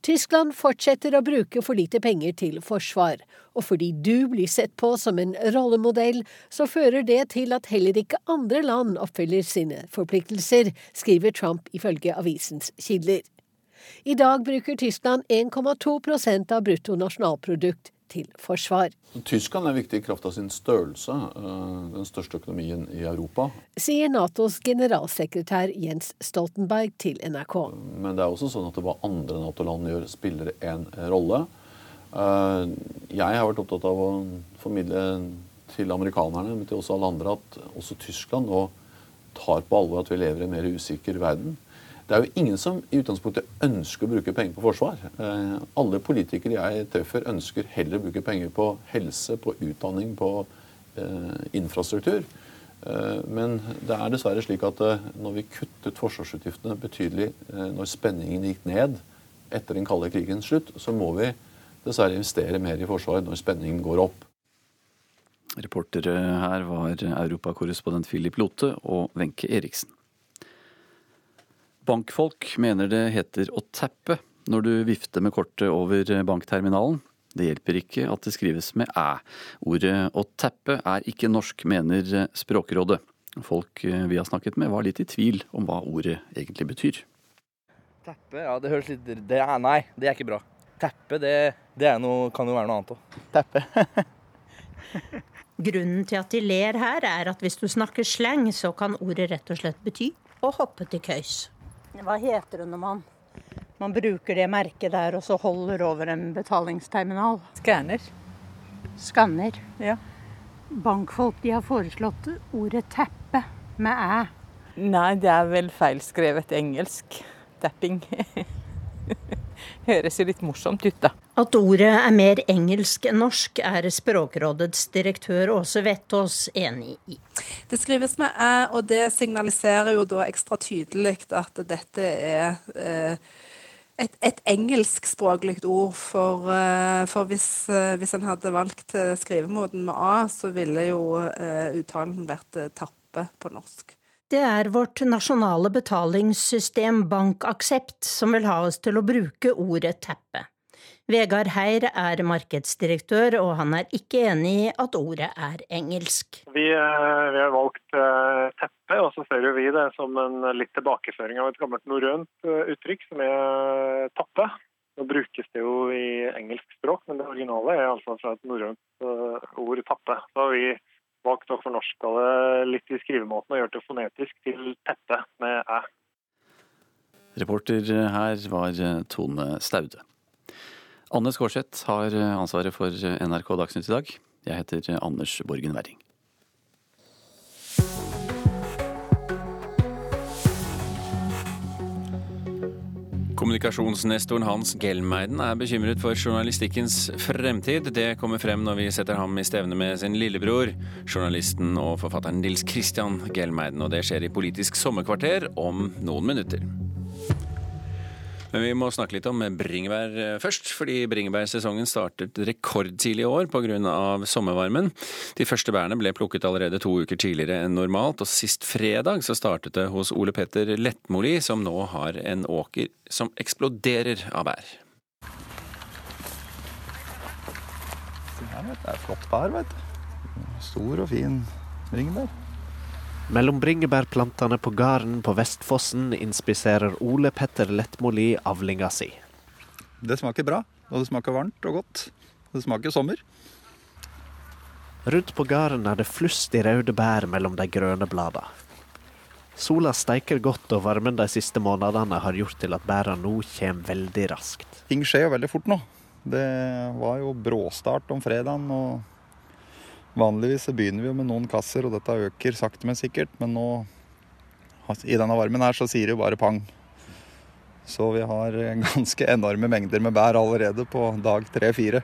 Tyskland fortsetter å bruke for lite penger til forsvar, og fordi du blir sett på som en rollemodell, så fører det til at heller ikke andre land oppfyller sine forpliktelser, skriver Trump ifølge avisens kilder. I dag bruker Tyskland 1,2% av bruttonasjonalprodukt til forsvar. Tyskland er viktig i kraft av sin størrelse, eh, den største økonomien i Europa. Sier Natos generalsekretær Jens Stoltenberg til NRK. Men det er også sånn at hva andre Nato-land gjør, spiller en rolle. Eh, jeg har vært opptatt av å formidle til amerikanerne, men til også alle andre, at også Tyskland nå tar på alvor at vi lever i en mer usikker verden. Det er jo ingen som i utgangspunktet ønsker å bruke penger på forsvar. Eh, alle politikere jeg treffer, ønsker heller å bruke penger på helse, på utdanning, på eh, infrastruktur. Eh, men det er dessverre slik at når vi kuttet forsvarsutgiftene betydelig når spenningen gikk ned etter den kalde krigens slutt, så må vi dessverre investere mer i Forsvaret når spenningen går opp. Reportere her var europakorrespondent Philip Lote og Wenche Eriksen. Bankfolk mener det heter å tappe når du vifter med kortet over bankterminalen. Det hjelper ikke at det skrives med æ. Ordet å tappe er ikke norsk, mener Språkrådet. Folk vi har snakket med var litt i tvil om hva ordet egentlig betyr. Teppe, ja det høres litt det er, Nei, det er ikke bra. Teppe, det, det noe, kan jo være noe annet òg. Teppe. Grunnen til at de ler her, er at hvis du snakker sleng, så kan ordet rett og slett bety å hoppe til køys. Hva heter det når man, man bruker det merket der og så holder over en betalingsterminal? Skanner. Skanner. Ja. Bankfolk de har foreslått ordet teppe med æ. Nei, det er vel feilskrevet engelsk. Tapping. Høres jo litt morsomt ut, da. At ordet er mer engelsk enn norsk, er Språkrådets direktør Åse Vettås enig i. Det skrives med æ, og det signaliserer jo da ekstra tydelig at dette er eh, et, et engelskspråklig ord. For, eh, for hvis, eh, hvis en hadde valgt skrivemåten med a, så ville jo uttalen vært tappe på norsk. Det er vårt nasjonale betalingssystem Bankaksept som vil ha oss til å bruke ordet teppe. Vegard Heir er markedsdirektør, og han er ikke enig i at ordet er engelsk. Vi, eh, vi har valgt uh, teppe, og så ser vi det som en litt tilbakeføring av et gammelt norrønt uh, uttrykk, som er tappe. Nå brukes det jo i engelsk språk, men det originale er altså fra et norrønt ord tappe. Så har vi valgt å fornorske det litt i skrivemåten og gjøre det fonetisk til tette med æ. Reporter her var Tone Staude. Anne Skårseth har ansvaret for NRK Dagsnytt i dag. Jeg heter Anders Borgen Werring. Kommunikasjonsnestoren Hans Gelmeiden er bekymret for journalistikkens fremtid. Det kommer frem når vi setter ham i stevne med sin lillebror, journalisten og forfatteren Nils Christian Gelmeiden. Og det skjer i Politisk sommerkvarter om noen minutter. Men vi må snakke litt om bringebær eh, først, fordi bringebærsesongen startet rekordtidlig i år pga. sommervarmen. De første bærene ble plukket allerede to uker tidligere enn normalt, og sist fredag så startet det hos Ole Petter Lettmoli, som nå har en åker som eksploderer av bær. Det er flott bær, vet du. Stor og fin bringebær. Mellom bringebærplantene på gården på Vestfossen inspiserer Ole Petter Lettmoli avlinga si. Det smaker bra, og det smaker varmt og godt. Det smaker sommer. Rundt på gården er det flust i røde bær mellom de grønne bladene. Sola steiker godt, og varmen de siste månedene har gjort til at bæra nå kommer veldig raskt. Ting skjer jo veldig fort nå. Det var jo bråstart om fredagen. og Vanligvis så begynner vi jo med noen kasser, og dette øker sakte, men sikkert. Men nå, i denne varmen her, så sier det jo bare pang. Så vi har ganske enorme mengder med bær allerede på dag tre-fire.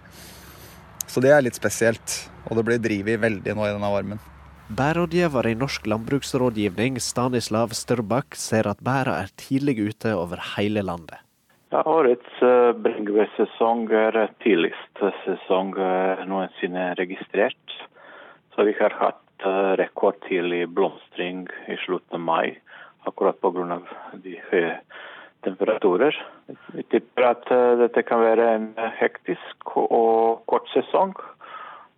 Så det er litt spesielt. Og det blir drevet veldig nå i denne varmen. Bærrådgiver i Norsk landbruksrådgivning, Stanislav Størbakk, ser at bæra er tidlig ute over hele landet. Ja, årets uh, bringebærsesong er tidligst sesong uh, noensinne registrert. Så vi har hatt uh, rekordtidlig blomstring i slutten av mai, akkurat pga. de høye temperaturer. Vi tipper at uh, dette kan være en hektisk og kort sesong.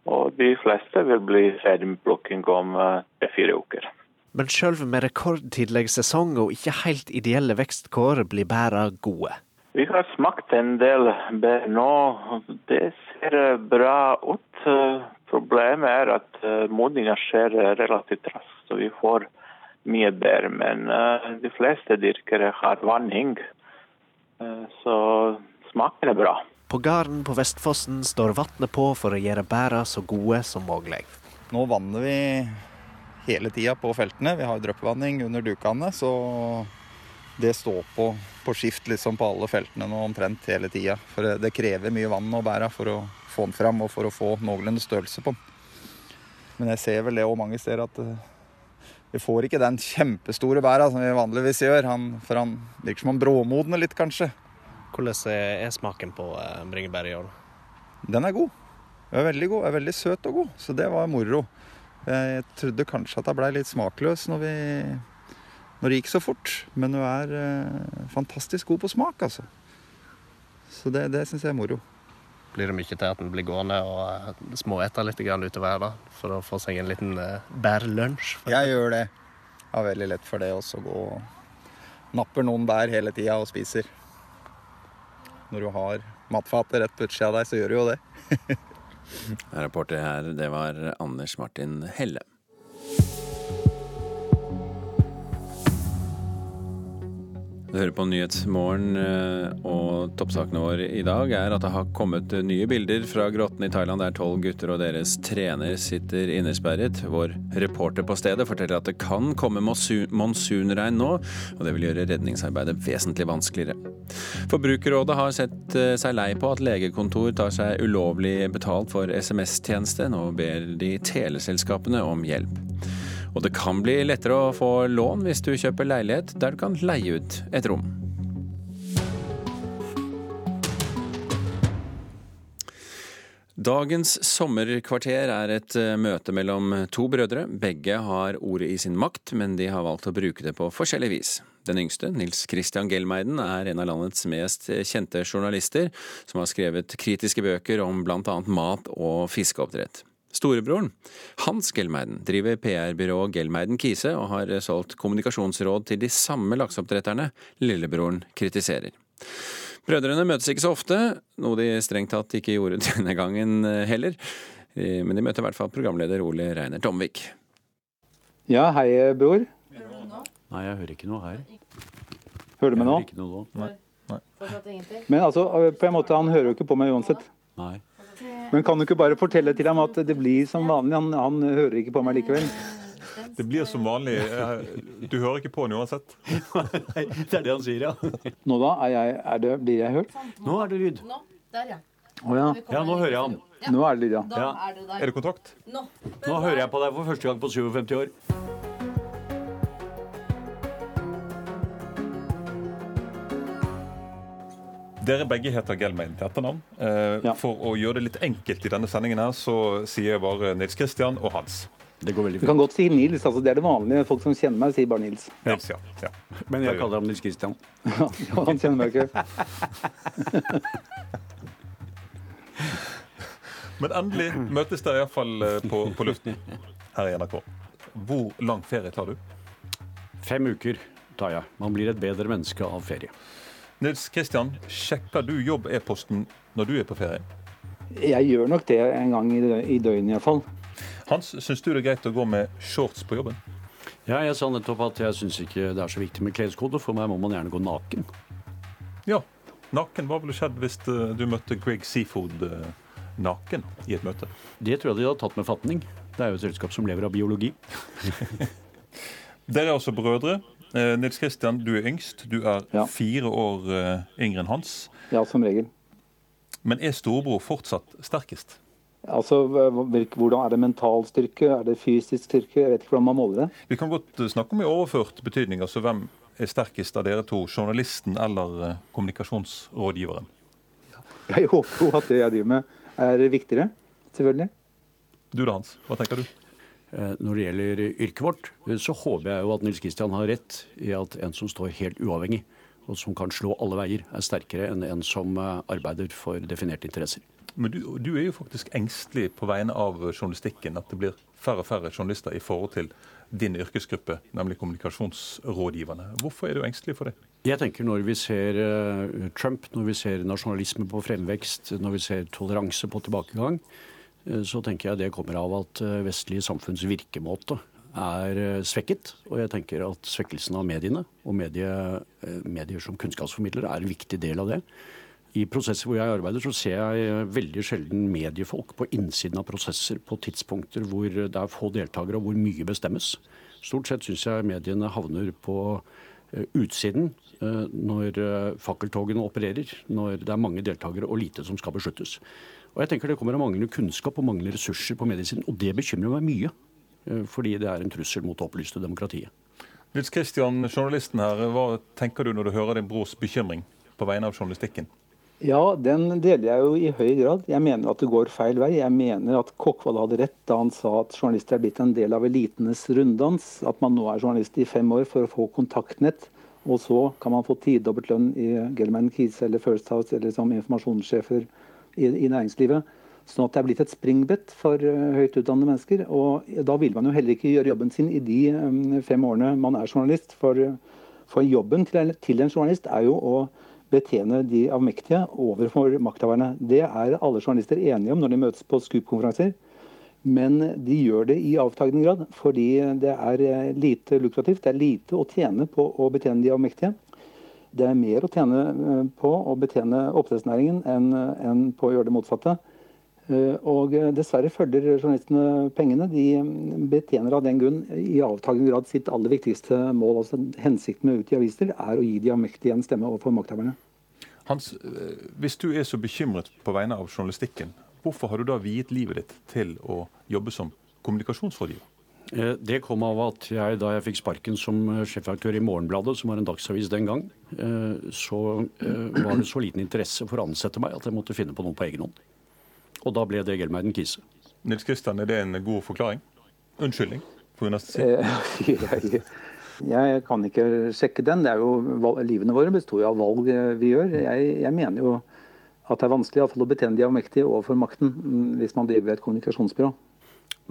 Og de fleste vil bli ferdig med plukking om uh, tre-fire uker. Men sjøl med rekordtidlig sesong og ikke helt ideelle vekstkår blir bæra gode. Vi har smakt en del bær nå. Det ser bra ut. Problemet er at modninga skjer relativt raskt, så vi får mye bær. Men de fleste dyrkere har vanning, så smaken er bra. På gården på Vestfossen står vannet på for å gjøre bæra så gode som mulig. Nå vanner vi hele tida på feltene. Vi har dryppvanning under dukene, så det står på, på skift liksom på alle feltene nå omtrent hele tida. For det, det, krever mye vann og bæra for å få den fram og for å få noenlunde størrelse på den. Men jeg ser vel det òg mange steder at vi får ikke den kjempestore bæra som vi vanligvis gjør. Han, for han virker som han bråmodner litt, kanskje. Hvordan er smaken på bringebær i år? Den er god. Den er veldig god. Den er veldig søt og god, så det var moro. Jeg trodde kanskje at jeg blei litt smakløs når, vi, når, det gikk så fort. Men hun er eh, fantastisk god på smak, altså. Så det, det syns jeg er moro. Blir det mye til at en blir gående og uh, småete litt utover her da, for å få seg en liten uh, bærlunsj? Jeg gjør det. Jeg har veldig lett for det også, gå og napper noen bær hele tida og spiser. Når du har matfatet rett på utsida av deg, så gjør du jo det. Reporter her, det var Anders Martin Helle. Du hører på Nyhetsmorgen, eh, og toppsakene våre i dag er at det har kommet nye bilder fra grotten i Thailand der tolv gutter og deres trener sitter innesperret. Vår reporter på stedet forteller at det kan komme monsunregn nå, og det vil gjøre redningsarbeidet vesentlig vanskeligere. Forbrukerrådet har sett eh, seg lei på at legekontor tar seg ulovlig betalt for SMS-tjeneste. Nå ber de teleselskapene om hjelp. Og det kan bli lettere å få lån hvis du kjøper leilighet der du kan leie ut et rom. Dagens sommerkvarter er et eh, møte mellom to brødre. Begge har ordet i sin makt, men de har valgt å bruke det på forskjellig vis. Den yngste, Nils Christian Gelmeiden, er en av landets mest kjente journalister, som har skrevet kritiske bøker om bl.a. mat og fiskeoppdrett. Storebroren, Hans Gelmeiden, driver PR-byrået Gelmeiden Kise og har solgt kommunikasjonsråd til de samme lakseoppdretterne lillebroren kritiserer. Brødrene møtes ikke så ofte, noe de strengt tatt ikke gjorde denne gangen heller. Men de møter i hvert fall programleder Ole Reiner Tomvik. Ja, hei, bror. Hører du nå? Nei, jeg hører ikke noe her. Hører du meg nå? Jeg hører Ikke noe nå. Nei. Nei. Men altså, på en måte, han hører jo ikke på meg uansett. Nei. Men kan du ikke bare fortelle til ham at det blir som vanlig? Han, han hører ikke på meg likevel. Det blir som vanlig. Du hører ikke på han uansett. Nei, det er det han sier, ja. Nå da? Er jeg, er det, blir jeg hørt? Nå er det lyd. Nå, der, ja. Oh, ja. ja, nå hører jeg han. Nå er det lyd, ja. Da er det der. Er det kontakt? Nå. Nå hører jeg på deg for første gang på 57 år. Dere begge heter Gelmein til etternavn. Eh, Ja. For å gjøre det litt enkelt i denne sendingen her, så sier jeg bare Nils Kristian og Hans. Det går veldig Du kan godt si Nils. altså Det er det vanlige. Folk som kjenner meg, sier bare Nils. Nils, ja. ja. Men jeg kaller ham Nils Kristian. Ja, han kjenner meg ikke. Men endelig møtes dere iallfall på, på luften her i NRK. Hvor lang ferie tar du? Fem uker tar jeg. Man blir et bedre menneske av ferie. Nils Kristian, sjekker du jobb-e-posten når du er på ferie? Jeg gjør nok det en gang i dø- i døgnet iallfall. Hans, syns du det er greit å gå med shorts på jobben? Ja, jeg sa nettopp at jeg syns ikke det er så viktig med kleskode. For meg må man gjerne gå naken. Ja. Naken, hva ville skjedd hvis eh, du møtte Greg Seafood eh, naken i et møte? Det tror jeg de hadde tatt med fatning. Det er jo et selskap som lever av biologi. Dere er også brødre. Eh, Nils Kristian, du er yngst. Du er fire år eh, yngre enn Hans. Ja, som regel. Men er storebror fortsatt sterkest? Altså, Hvordan er det mental styrke? Er det fysisk styrke? Jeg vet ikke hvordan man måler det. Vi kan godt eh, snakke om i overført betydning. altså Hvem er sterkest av dere to? Journalisten eller kommunikasjonsrådgiveren? Jeg håper jo at det jeg driver med, er viktigere. Selvfølgelig. Du da, Hans? Hva tenker du? Eh, Når det gjelder yrket vårt, eh, så håper jeg jo at Nils Kristian har rett i at en som står helt uavhengig, og som kan slå alle veier, er sterkere enn en som eh, arbeider for definerte interesser. Men du, du er jo faktisk engstelig på vegne av journalistikken. At det blir færre og færre journalister i forhold til din yrkesgruppe, nemlig kommunikasjonsrådgiverne. Hvorfor er du engstelig for det? Jeg tenker Når vi ser Trump, når vi ser nasjonalisme på fremvekst, når vi ser toleranse på tilbakegang, så tenker jeg det kommer av at uh, vestlige samfunns virkemåte er svekket. Og jeg tenker at svekkelsen av mediene og medie, medier som kunnskapsformidlere er en viktig del av det. I prosesser hvor jeg arbeider, så ser jeg veldig sjelden mediefolk på innsiden av prosesser på tidspunkter hvor det er få deltakere og hvor mye bestemmes. Stort sett syns jeg mediene havner på utsiden Eh, når eh, fakkeltogene opererer, når det er mange deltakere og lite som skal besluttes. Og jeg tenker Det kommer av manglende kunnskap og manglende ressurser på mediesiden. Og det bekymrer meg mye, eh, fordi det er en trussel mot det opplyste demokratiet. Nils Kristian, journalisten her, Hva tenker du når du hører din brors bekymring på vegne av journalistikken? Ja, den deler jeg jo i høy grad. Jeg mener at det går feil vei. Jeg mener at Kokkvold hadde rett da han sa at journalister er blitt en del av elitenes runddans. At man nå er journalist i fem år for å få kontaktnett og så kan man få tidobbelt lønn i Gelman Keys eller First House eller som informasjonssjefer i, i, næringslivet. Sånn at det er blitt et springbrett for uh, høyt utdannede mennesker. Og da vil man jo heller ikke gjøre jobben sin i de um, fem årene man er journalist. For, for jobben til, til, en journalist er jo å betjene de avmektige overfor makthaverne. Det er alle journalister enige om når de møtes på Scoop-konferanser. Men de gjør det i avtagende grad fordi det er eh, lite lukrativt. Det er lite å tjene på å betjene de avmektige. Det er mer å tjene eh, på å betjene oppdrettsnæringen enn, enn på å gjøre det motsatte. Eh, og dessverre følger journalistene pengene. De betjener av den grunn i avtagende grad sitt aller viktigste mål. altså Hensikten med å utgi aviser er å gi de avmektige en stemme overfor makthaverne. Hans, hvis du er så bekymret på vegne av journalistikken, Hvorfor har du da viet livet ditt til å jobbe som kommunikasjonsrådgiver? Eh, det kom av at jeg, da jeg fikk sparken som eh, sjefredaktør i Morgenbladet, som var en dagsavis den gang, eh, så var det så liten interesse for å ansette meg at jeg måtte finne på noe på egen hånd. Og da ble det Gelmeiden Kise. Nils Kristian, er det en god forklaring? Unnskyldning? For jeg kan ikke sjekke den. Det er jo, livene våre består jo av valg vi gjør. Jeg, jeg mener jo at det er vanskelig i fall, å betjene de avmektige overfor makten mm, hvis man driver et kommunikasjonsbyrå.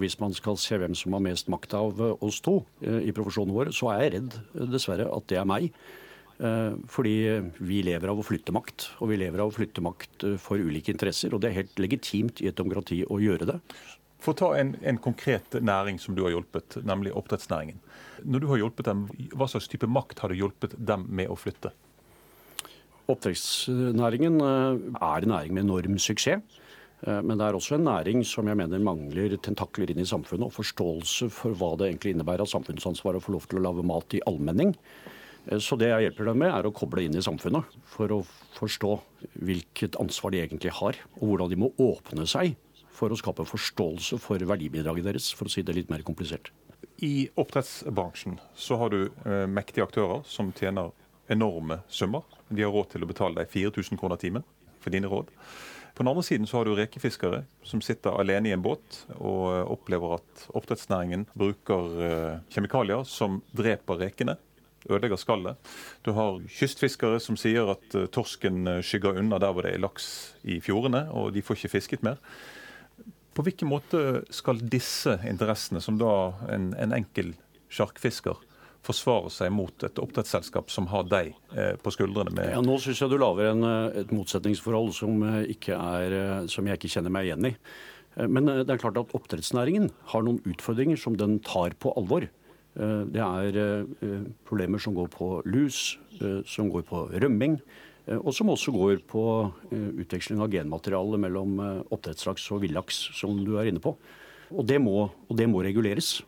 Hvis man skal se hvem som har mest makt av eh, oss to eh, i profesjonen vår, så er jeg redd eh, dessverre at det er meg. Fordi vi lever av å flytte makt, og vi lever av å flytte makt for ulike interesser. Og det er helt legitimt i et demokrati å gjøre det. For å ta en, en, konkret næring som du har hjulpet, nemlig oppdrettsnæringen. Når du har hjulpet dem, Hva slags type makt har du hjulpet dem med å flytte? Oppdrettsnæringen er en næring med enorm suksess. Eh, men det er også en næring som jeg mener mangler tentakler inn i samfunnet, og forståelse for hva det egentlig innebærer av samfunnsansvar å få lov til å lage mat i allmenning. Eh, så det jeg hjelper dem med, er å koble inn i samfunnet for å forstå hvilket ansvar de egentlig har, og hvordan de må åpne seg for å skape forståelse for verdibidraget deres, for å si det litt mer komplisert. I oppdrettsbransjen så har du mektige aktører som tjener enorme summer. De har råd til å betale deg 4000 kroner timen for dine råd. På den andre siden så har du rekefiskere som sitter alene i en båt og eh, opplever at oppdrettsnæringen bruker eh, kjemikalier som dreper rekene. Ødelegger skallet. Du har kystfiskere som sier at eh, torsken skygger unna der hvor det er laks i fjordene, og de får ikke fisket mer. På hvilken måte skal disse interessene, som da en, en enkel sjarkfisker forsvare seg mot et oppdrettsselskap som har deg eh, på skuldrene? med... Ja, Nå syns jeg du lager en, eh, et motsetningsforhold som, eh, er, som, jeg ikke kjenner meg igjen i. Men det er klart at oppdrettsnæringen har noen utfordringer som den tar på alvor. Det er problemer som går på lus, som går på rømming. Og som også går på utveksling av genmateriale mellom oppdrettslaks og villaks, som du er inne på. Og det må, og det må reguleres.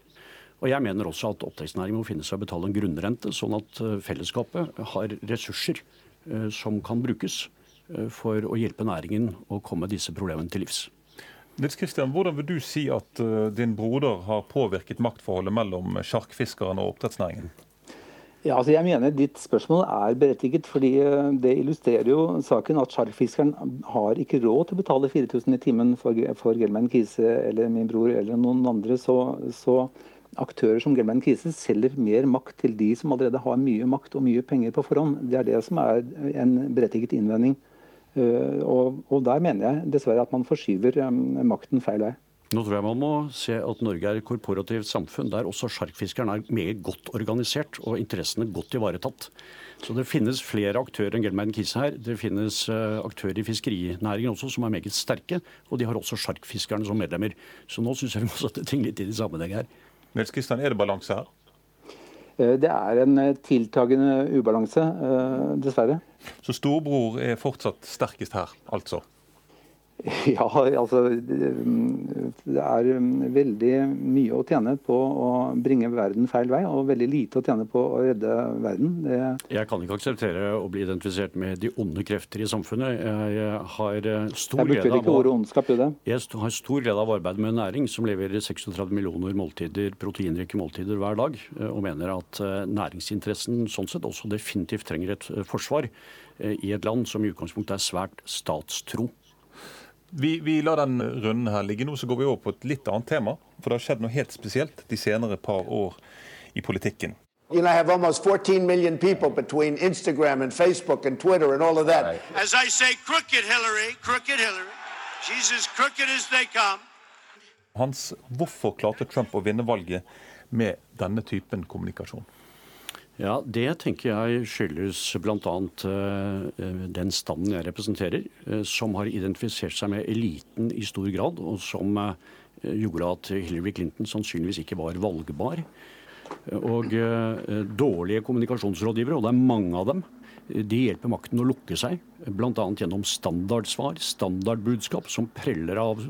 Og jeg mener også at oppdrettsnæringen må finne seg å betale en grunnrente, sånn at eh, fellesskapet har ressurser eh, som kan brukes eh, for å hjelpe næringen å komme disse problemene til livs. Nils Kristian, Hvordan vil du si at din broder har påvirket maktforholdet mellom sjarkfiskeren og oppdrettsnæringen? Ja, altså jeg mener Ditt spørsmål er berettiget, fordi det illustrerer jo saken at sjarkfiskeren har ikke råd til å betale 4000 i timen for, for Gelman Kise eller min bror eller noen andre. Så, så aktører som Gelman Kise selger mer makt til de som allerede har mye makt og mye penger på forhånd. Det er det som er en berettiget innvending. Eh, og, og der mener jeg dessverre at man forskyver eh, makten feil vei. Nå tror jeg man må se at Norge er et korporativt samfunn der også sjarkfiskeren er meget godt organisert og interessene godt ivaretatt. Så det finnes flere aktører enn Gelmeiden Kise her. Det finnes uh, aktører i fiskerinæringen også som er meget sterke, og de har også sjarkfiskerne som medlemmer. Så nå syns jeg vi må sette ting litt i sammenheng her. Nils Kristian, er det balanse her? Eh, det er en eh, tiltagende ubalanse, dessverre. Så storebror er fortsatt sterkest her, altså? Ja, altså Det er veldig mye å tjene på å bringe verden feil vei, og veldig lite å tjene på å redde verden. Det... Jeg kan ikke akseptere å bli identifisert med de onde krefter i samfunnet. Jeg har stor jeg glede av ordet ondskap det. Jeg har stor glede av arbeidet med næring som leverer 36 millioner måltider, proteinrike måltider hver dag, og mener at eh, næringsinteressen sånn sett også definitivt trenger et eh, forsvar eh, i et land som i utgangspunktet er svært statstro. Vi, vi lar den runden her ligge nå, så går vi over på et litt annet tema. For det har skjedd noe helt spesielt de senere par år i politikken. You know, I have almost 14 million people between Instagram and Facebook and Twitter and all of that. Right. As I say, crooked Hillary, crooked Hillary. She's as crooked as they come. Hans, hvorfor klarte Trump å vinne valget med denne typen kommunikasjon? Ja, Det tenker jeg skyldes bl.a. Uh, den standen jeg representerer, uh, som har identifisert seg med eliten i stor grad, og som gjorde at Hillary Clinton sannsynligvis ikke var valgbar. Og dårlige kommunikasjonsrådgivere, og det er mange av dem, de hjelper makten å lukke seg, bl.a. gjennom standardsvar, standardbudskap, som preller av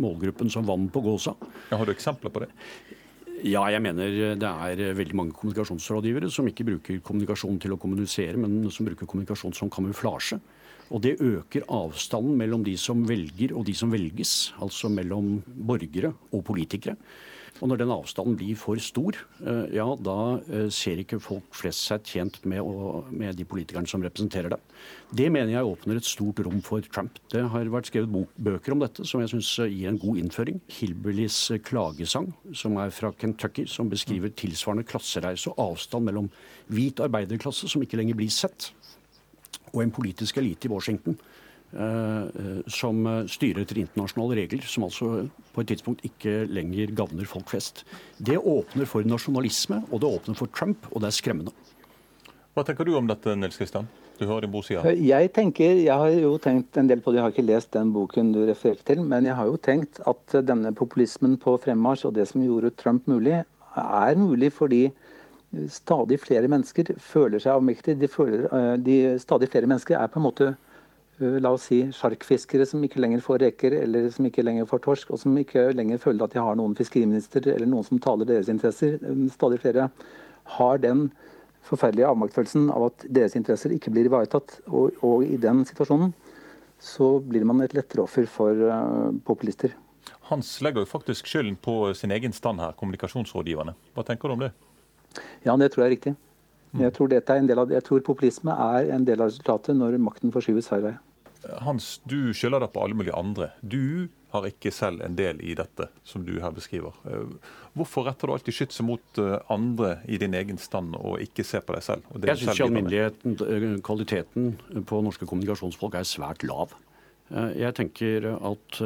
målgruppen som vann på gåsa. Ja, har du eksempler på det? Ja, jeg mener det er veldig mange kommunikasjonsrådgivere som ikke bruker kommunikasjon til å kommunisere, men som bruker kommunikasjon som kamuflasje. Og det øker avstanden mellom de som velger og de som velges, altså mellom borgere og politikere. Og når den avstanden blir for stor, eh, ja, da eh, ser ikke folk flest seg tjent med, å, med de politikerne som representerer dem. Det mener jeg åpner et stort rom for Trump. Det har vært skrevet bøker om dette som jeg syns eh, gir en god innføring. Hilberlys klagesang, som er fra Kentucky, som beskriver tilsvarende klassereise og avstand mellom hvit arbeiderklasse, som ikke lenger blir sett, og en politisk elite i Washington som styrer etter internasjonale regler, som altså på et tidspunkt ikke lenger gagner folk flest. Det åpner for nasjonalisme, og det åpner for Trump, og det er skremmende. Hva tenker du om dette, Nils Kristian? Du hører din bror Jeg tenker, jeg har jo tenkt en del på det, jeg har ikke lest den boken du refererte til, men jeg har jo tenkt at denne populismen på fremmarsj og det som gjorde Trump mulig, er mulig fordi stadig flere mennesker føler seg avmektige. De, føler, eh, de stadig flere mennesker er på en måte Eh, la oss si sjarkfiskere som ikke lenger får reker eller som ikke lenger får torsk, og som ikke lenger føler at de har noen fiskeriminister eller noen som taler deres interesser. Eh, stadig flere har den forferdelige avmaktfølelsen av at deres interesser ikke blir ivaretatt. Og, og i den situasjonen så blir man et lettere offer for uh, populister. Hans legger jo faktisk skylden på sin egen stand her, kommunikasjonsrådgiverne. Hva tenker du om det? Ja, det tror jeg er riktig. Jeg tror, av, jeg tror, populisme er en del av resultatet når makten forskyves hver vei. Hans, du skylder det på alle mulige andre. Du har ikke selv en del i dette, som du her beskriver. Eh, hvorfor retter du alltid skytset mot eh, andre i din egen stand, og ikke ser på deg selv? jeg syns i alminneligheten eh, kvaliteten på norske kommunikasjonsfolk er svært lav. Jeg tenker at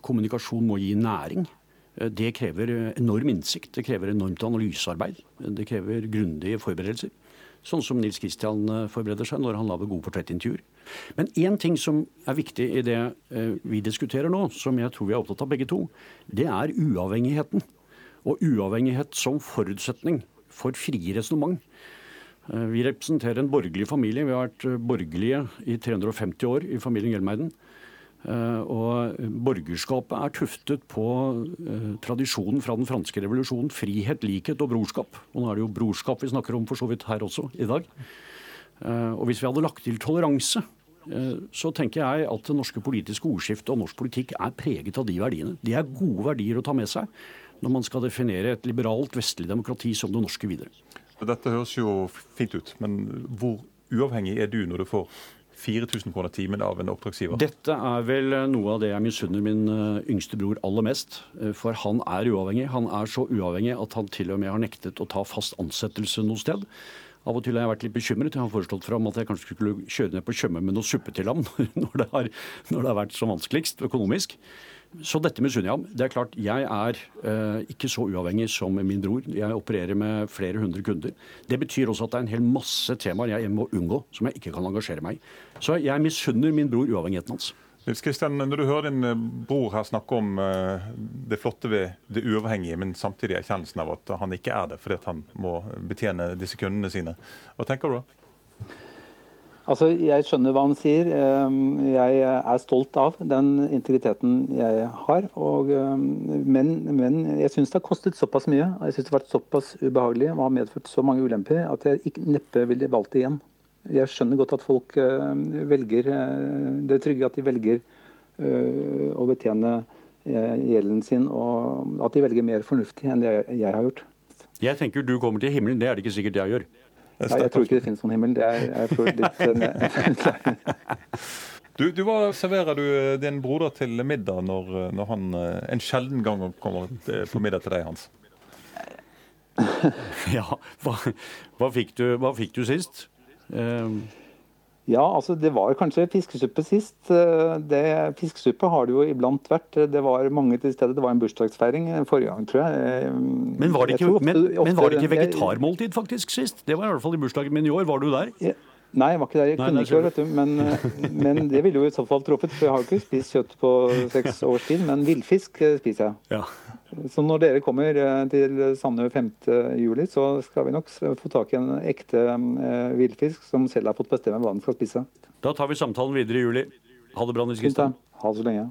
kommunikasjon må gi næring. Det krever enorm innsikt, det krever enormt analysearbeid. Det krever grundige forberedelser. Sånn som Nils Kristian forbereder seg når han lager gode portrettintervjuer. Men én ting som er viktig i det eh, vi diskuterer nå, som jeg tror vi er opptatt av begge to, det er uavhengigheten. Og uavhengighet som forutsetning for frie resonnement. Eh, vi representerer en borgerlig familie. Vi har vært eh, borgerlige i 350 år i familien Gelmeiden. Og borgerskapet er tuftet på tradisjonen fra den franske revolusjonen. Frihet, likhet og brorskap. Og nå er det jo brorskap vi snakker om for så vidt her også i dag. Og hvis vi hadde lagt til toleranse, Eh, så tenker jeg at det norske politiske ordskiftet og norsk politikk er preget av de verdiene. De er gode verdier å ta med seg når man skal definere et liberalt vestlig demokrati som det norske videre. Dette høres jo fint ut, men hvor uavhengig er du når du får 4000 kroner timen av en oppdragsgiver? Dette er vel noe av det jeg misunner min eh, yngste bror aller mest. Eh, for han er uavhengig. Han er så uavhengig at han til og med har nektet å ta fast ansettelse noe sted. Av og til har jeg vært litt bekymret. Jeg har foreslått fram at jeg kanskje skulle kjøre ned på Tjøme med noe suppe til ham når det har, når det har vært som vanskeligst økonomisk. Så dette misunner jeg ham. Det er klart, Jeg er eh, ikke så uavhengig som min bror. Jeg opererer med flere hundre kunder. Det betyr også at det er en hel masse temaer jeg må unngå, som jeg ikke kan engasjere meg i. Så jeg misunner min bror uavhengigheten hans. Nils Kristian, Når du hører din eh, bror her snakke om eh, det flotte ved det uavhengige, men samtidig erkjennelsen av at han ikke er det fordi han må betjene disse kundene sine, hva tenker du da? Altså, Jeg skjønner hva han sier. Ehm, jeg er stolt av den integriteten jeg har. Og, ehm, men, men, jeg syns det har kostet såpass mye og jeg synes det har vært såpass ubehagelig og har medført så mange ulemper at jeg ikke, neppe ville valgt det igjen. Jeg skjønner godt at folk eh, velger det det trygge, at de velger eh, å betjene gjelden sin, og at de velger mer fornuftig enn det jeg har gjort. Jeg tenker du kommer til himmelen, det er det ikke sikkert jeg gjør. Nei, jeg tror ikke det finnes noen himmel. Det er, jeg litt du, du, Hva serverer du din broder til middag når, når han en sjelden gang kommer på middag til deg, Hans? ja, hva, hva, fikk du, hva fikk du sist? Um. Ja, altså det var kanskje fiskesuppe sist. Eh, det, fiskesuppe har det jo iblant vært. Det var mange til stede. Det var en bursdagsfeiring forrige gang, tror jeg. Men var det ikke, ofte, men, men var det ikke vegetarmåltid faktisk sist? Det var i hvert fall i bursdagen min i år. Var du der? Ja. Nei, jeg var ikke der. Jeg kunne ikke vet du. Men, eh, men, det ville jo i så fall truffet. For jeg har jo ikke spist kjøtt på seks års tid. Men villfisk eh, spiser jeg. Ja. Så når dere kommer eh, til Sandø 5.7, så skal vi nok få tak i en ekte villfisk som selv har fått bestemme hva den skal spise. Da tar vi samtalen videre i juli. Ha det bra, Nils Kristian. Ha det så lenge.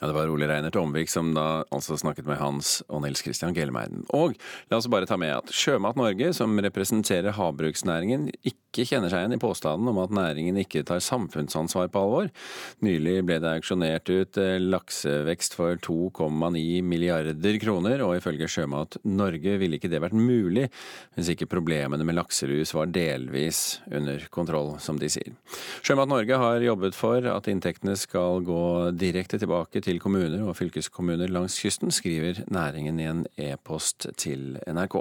Ja, Det var Ole Reinert Omvik som da altså snakket med Hans og Nils Christian Gelmeiden. Og la oss bare ta med at Sjømat Norge, som representerer havbruksnæringen, ikke kjenner seg igjen i påstanden om at næringen ikke tar samfunnsansvar på alvor. Nylig ble det auksjonert ut eh, laksevekst for 2,9 milliarder kroner, og ifølge Sjømat Norge ville ikke det vært mulig hvis ikke problemene med lakselus var delvis under kontroll, som de sier. Sjømat Norge har jobbet for at inntektene skal gå direkte tilbake til kommuner og fylkeskommuner langs kysten, skriver næringen i en e-post til NRK.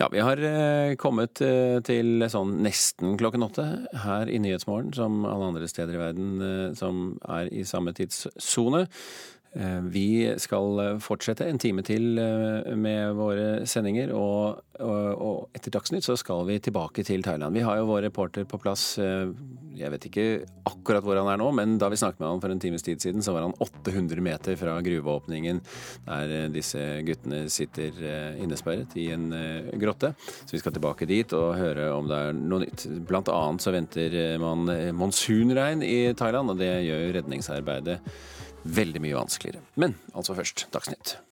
Ja, vi har eh, kommet eh, til sånn nesten klokken åtte her i Nyhetsmorgen, som alle andre steder i verden eh, som er i samme tidssone. Eh, vi skal eh, fortsette en time til eh, med våre sendinger, og, og, og, etter Dagsnytt så skal vi tilbake til Thailand. Vi har jo vår reporter på plass, jeg vet ikke akkurat hvor han er nå, men da vi snakket med han for en times tid siden, så var han 800 meter fra gruveåpningen der disse guttene sitter innesperret i en grotte. Så vi skal tilbake dit og høre om det er noe nytt. Blant annet så venter man monsunregn i Thailand, og det gjør redningsarbeidet veldig mye vanskeligere. Men altså først Dagsnytt.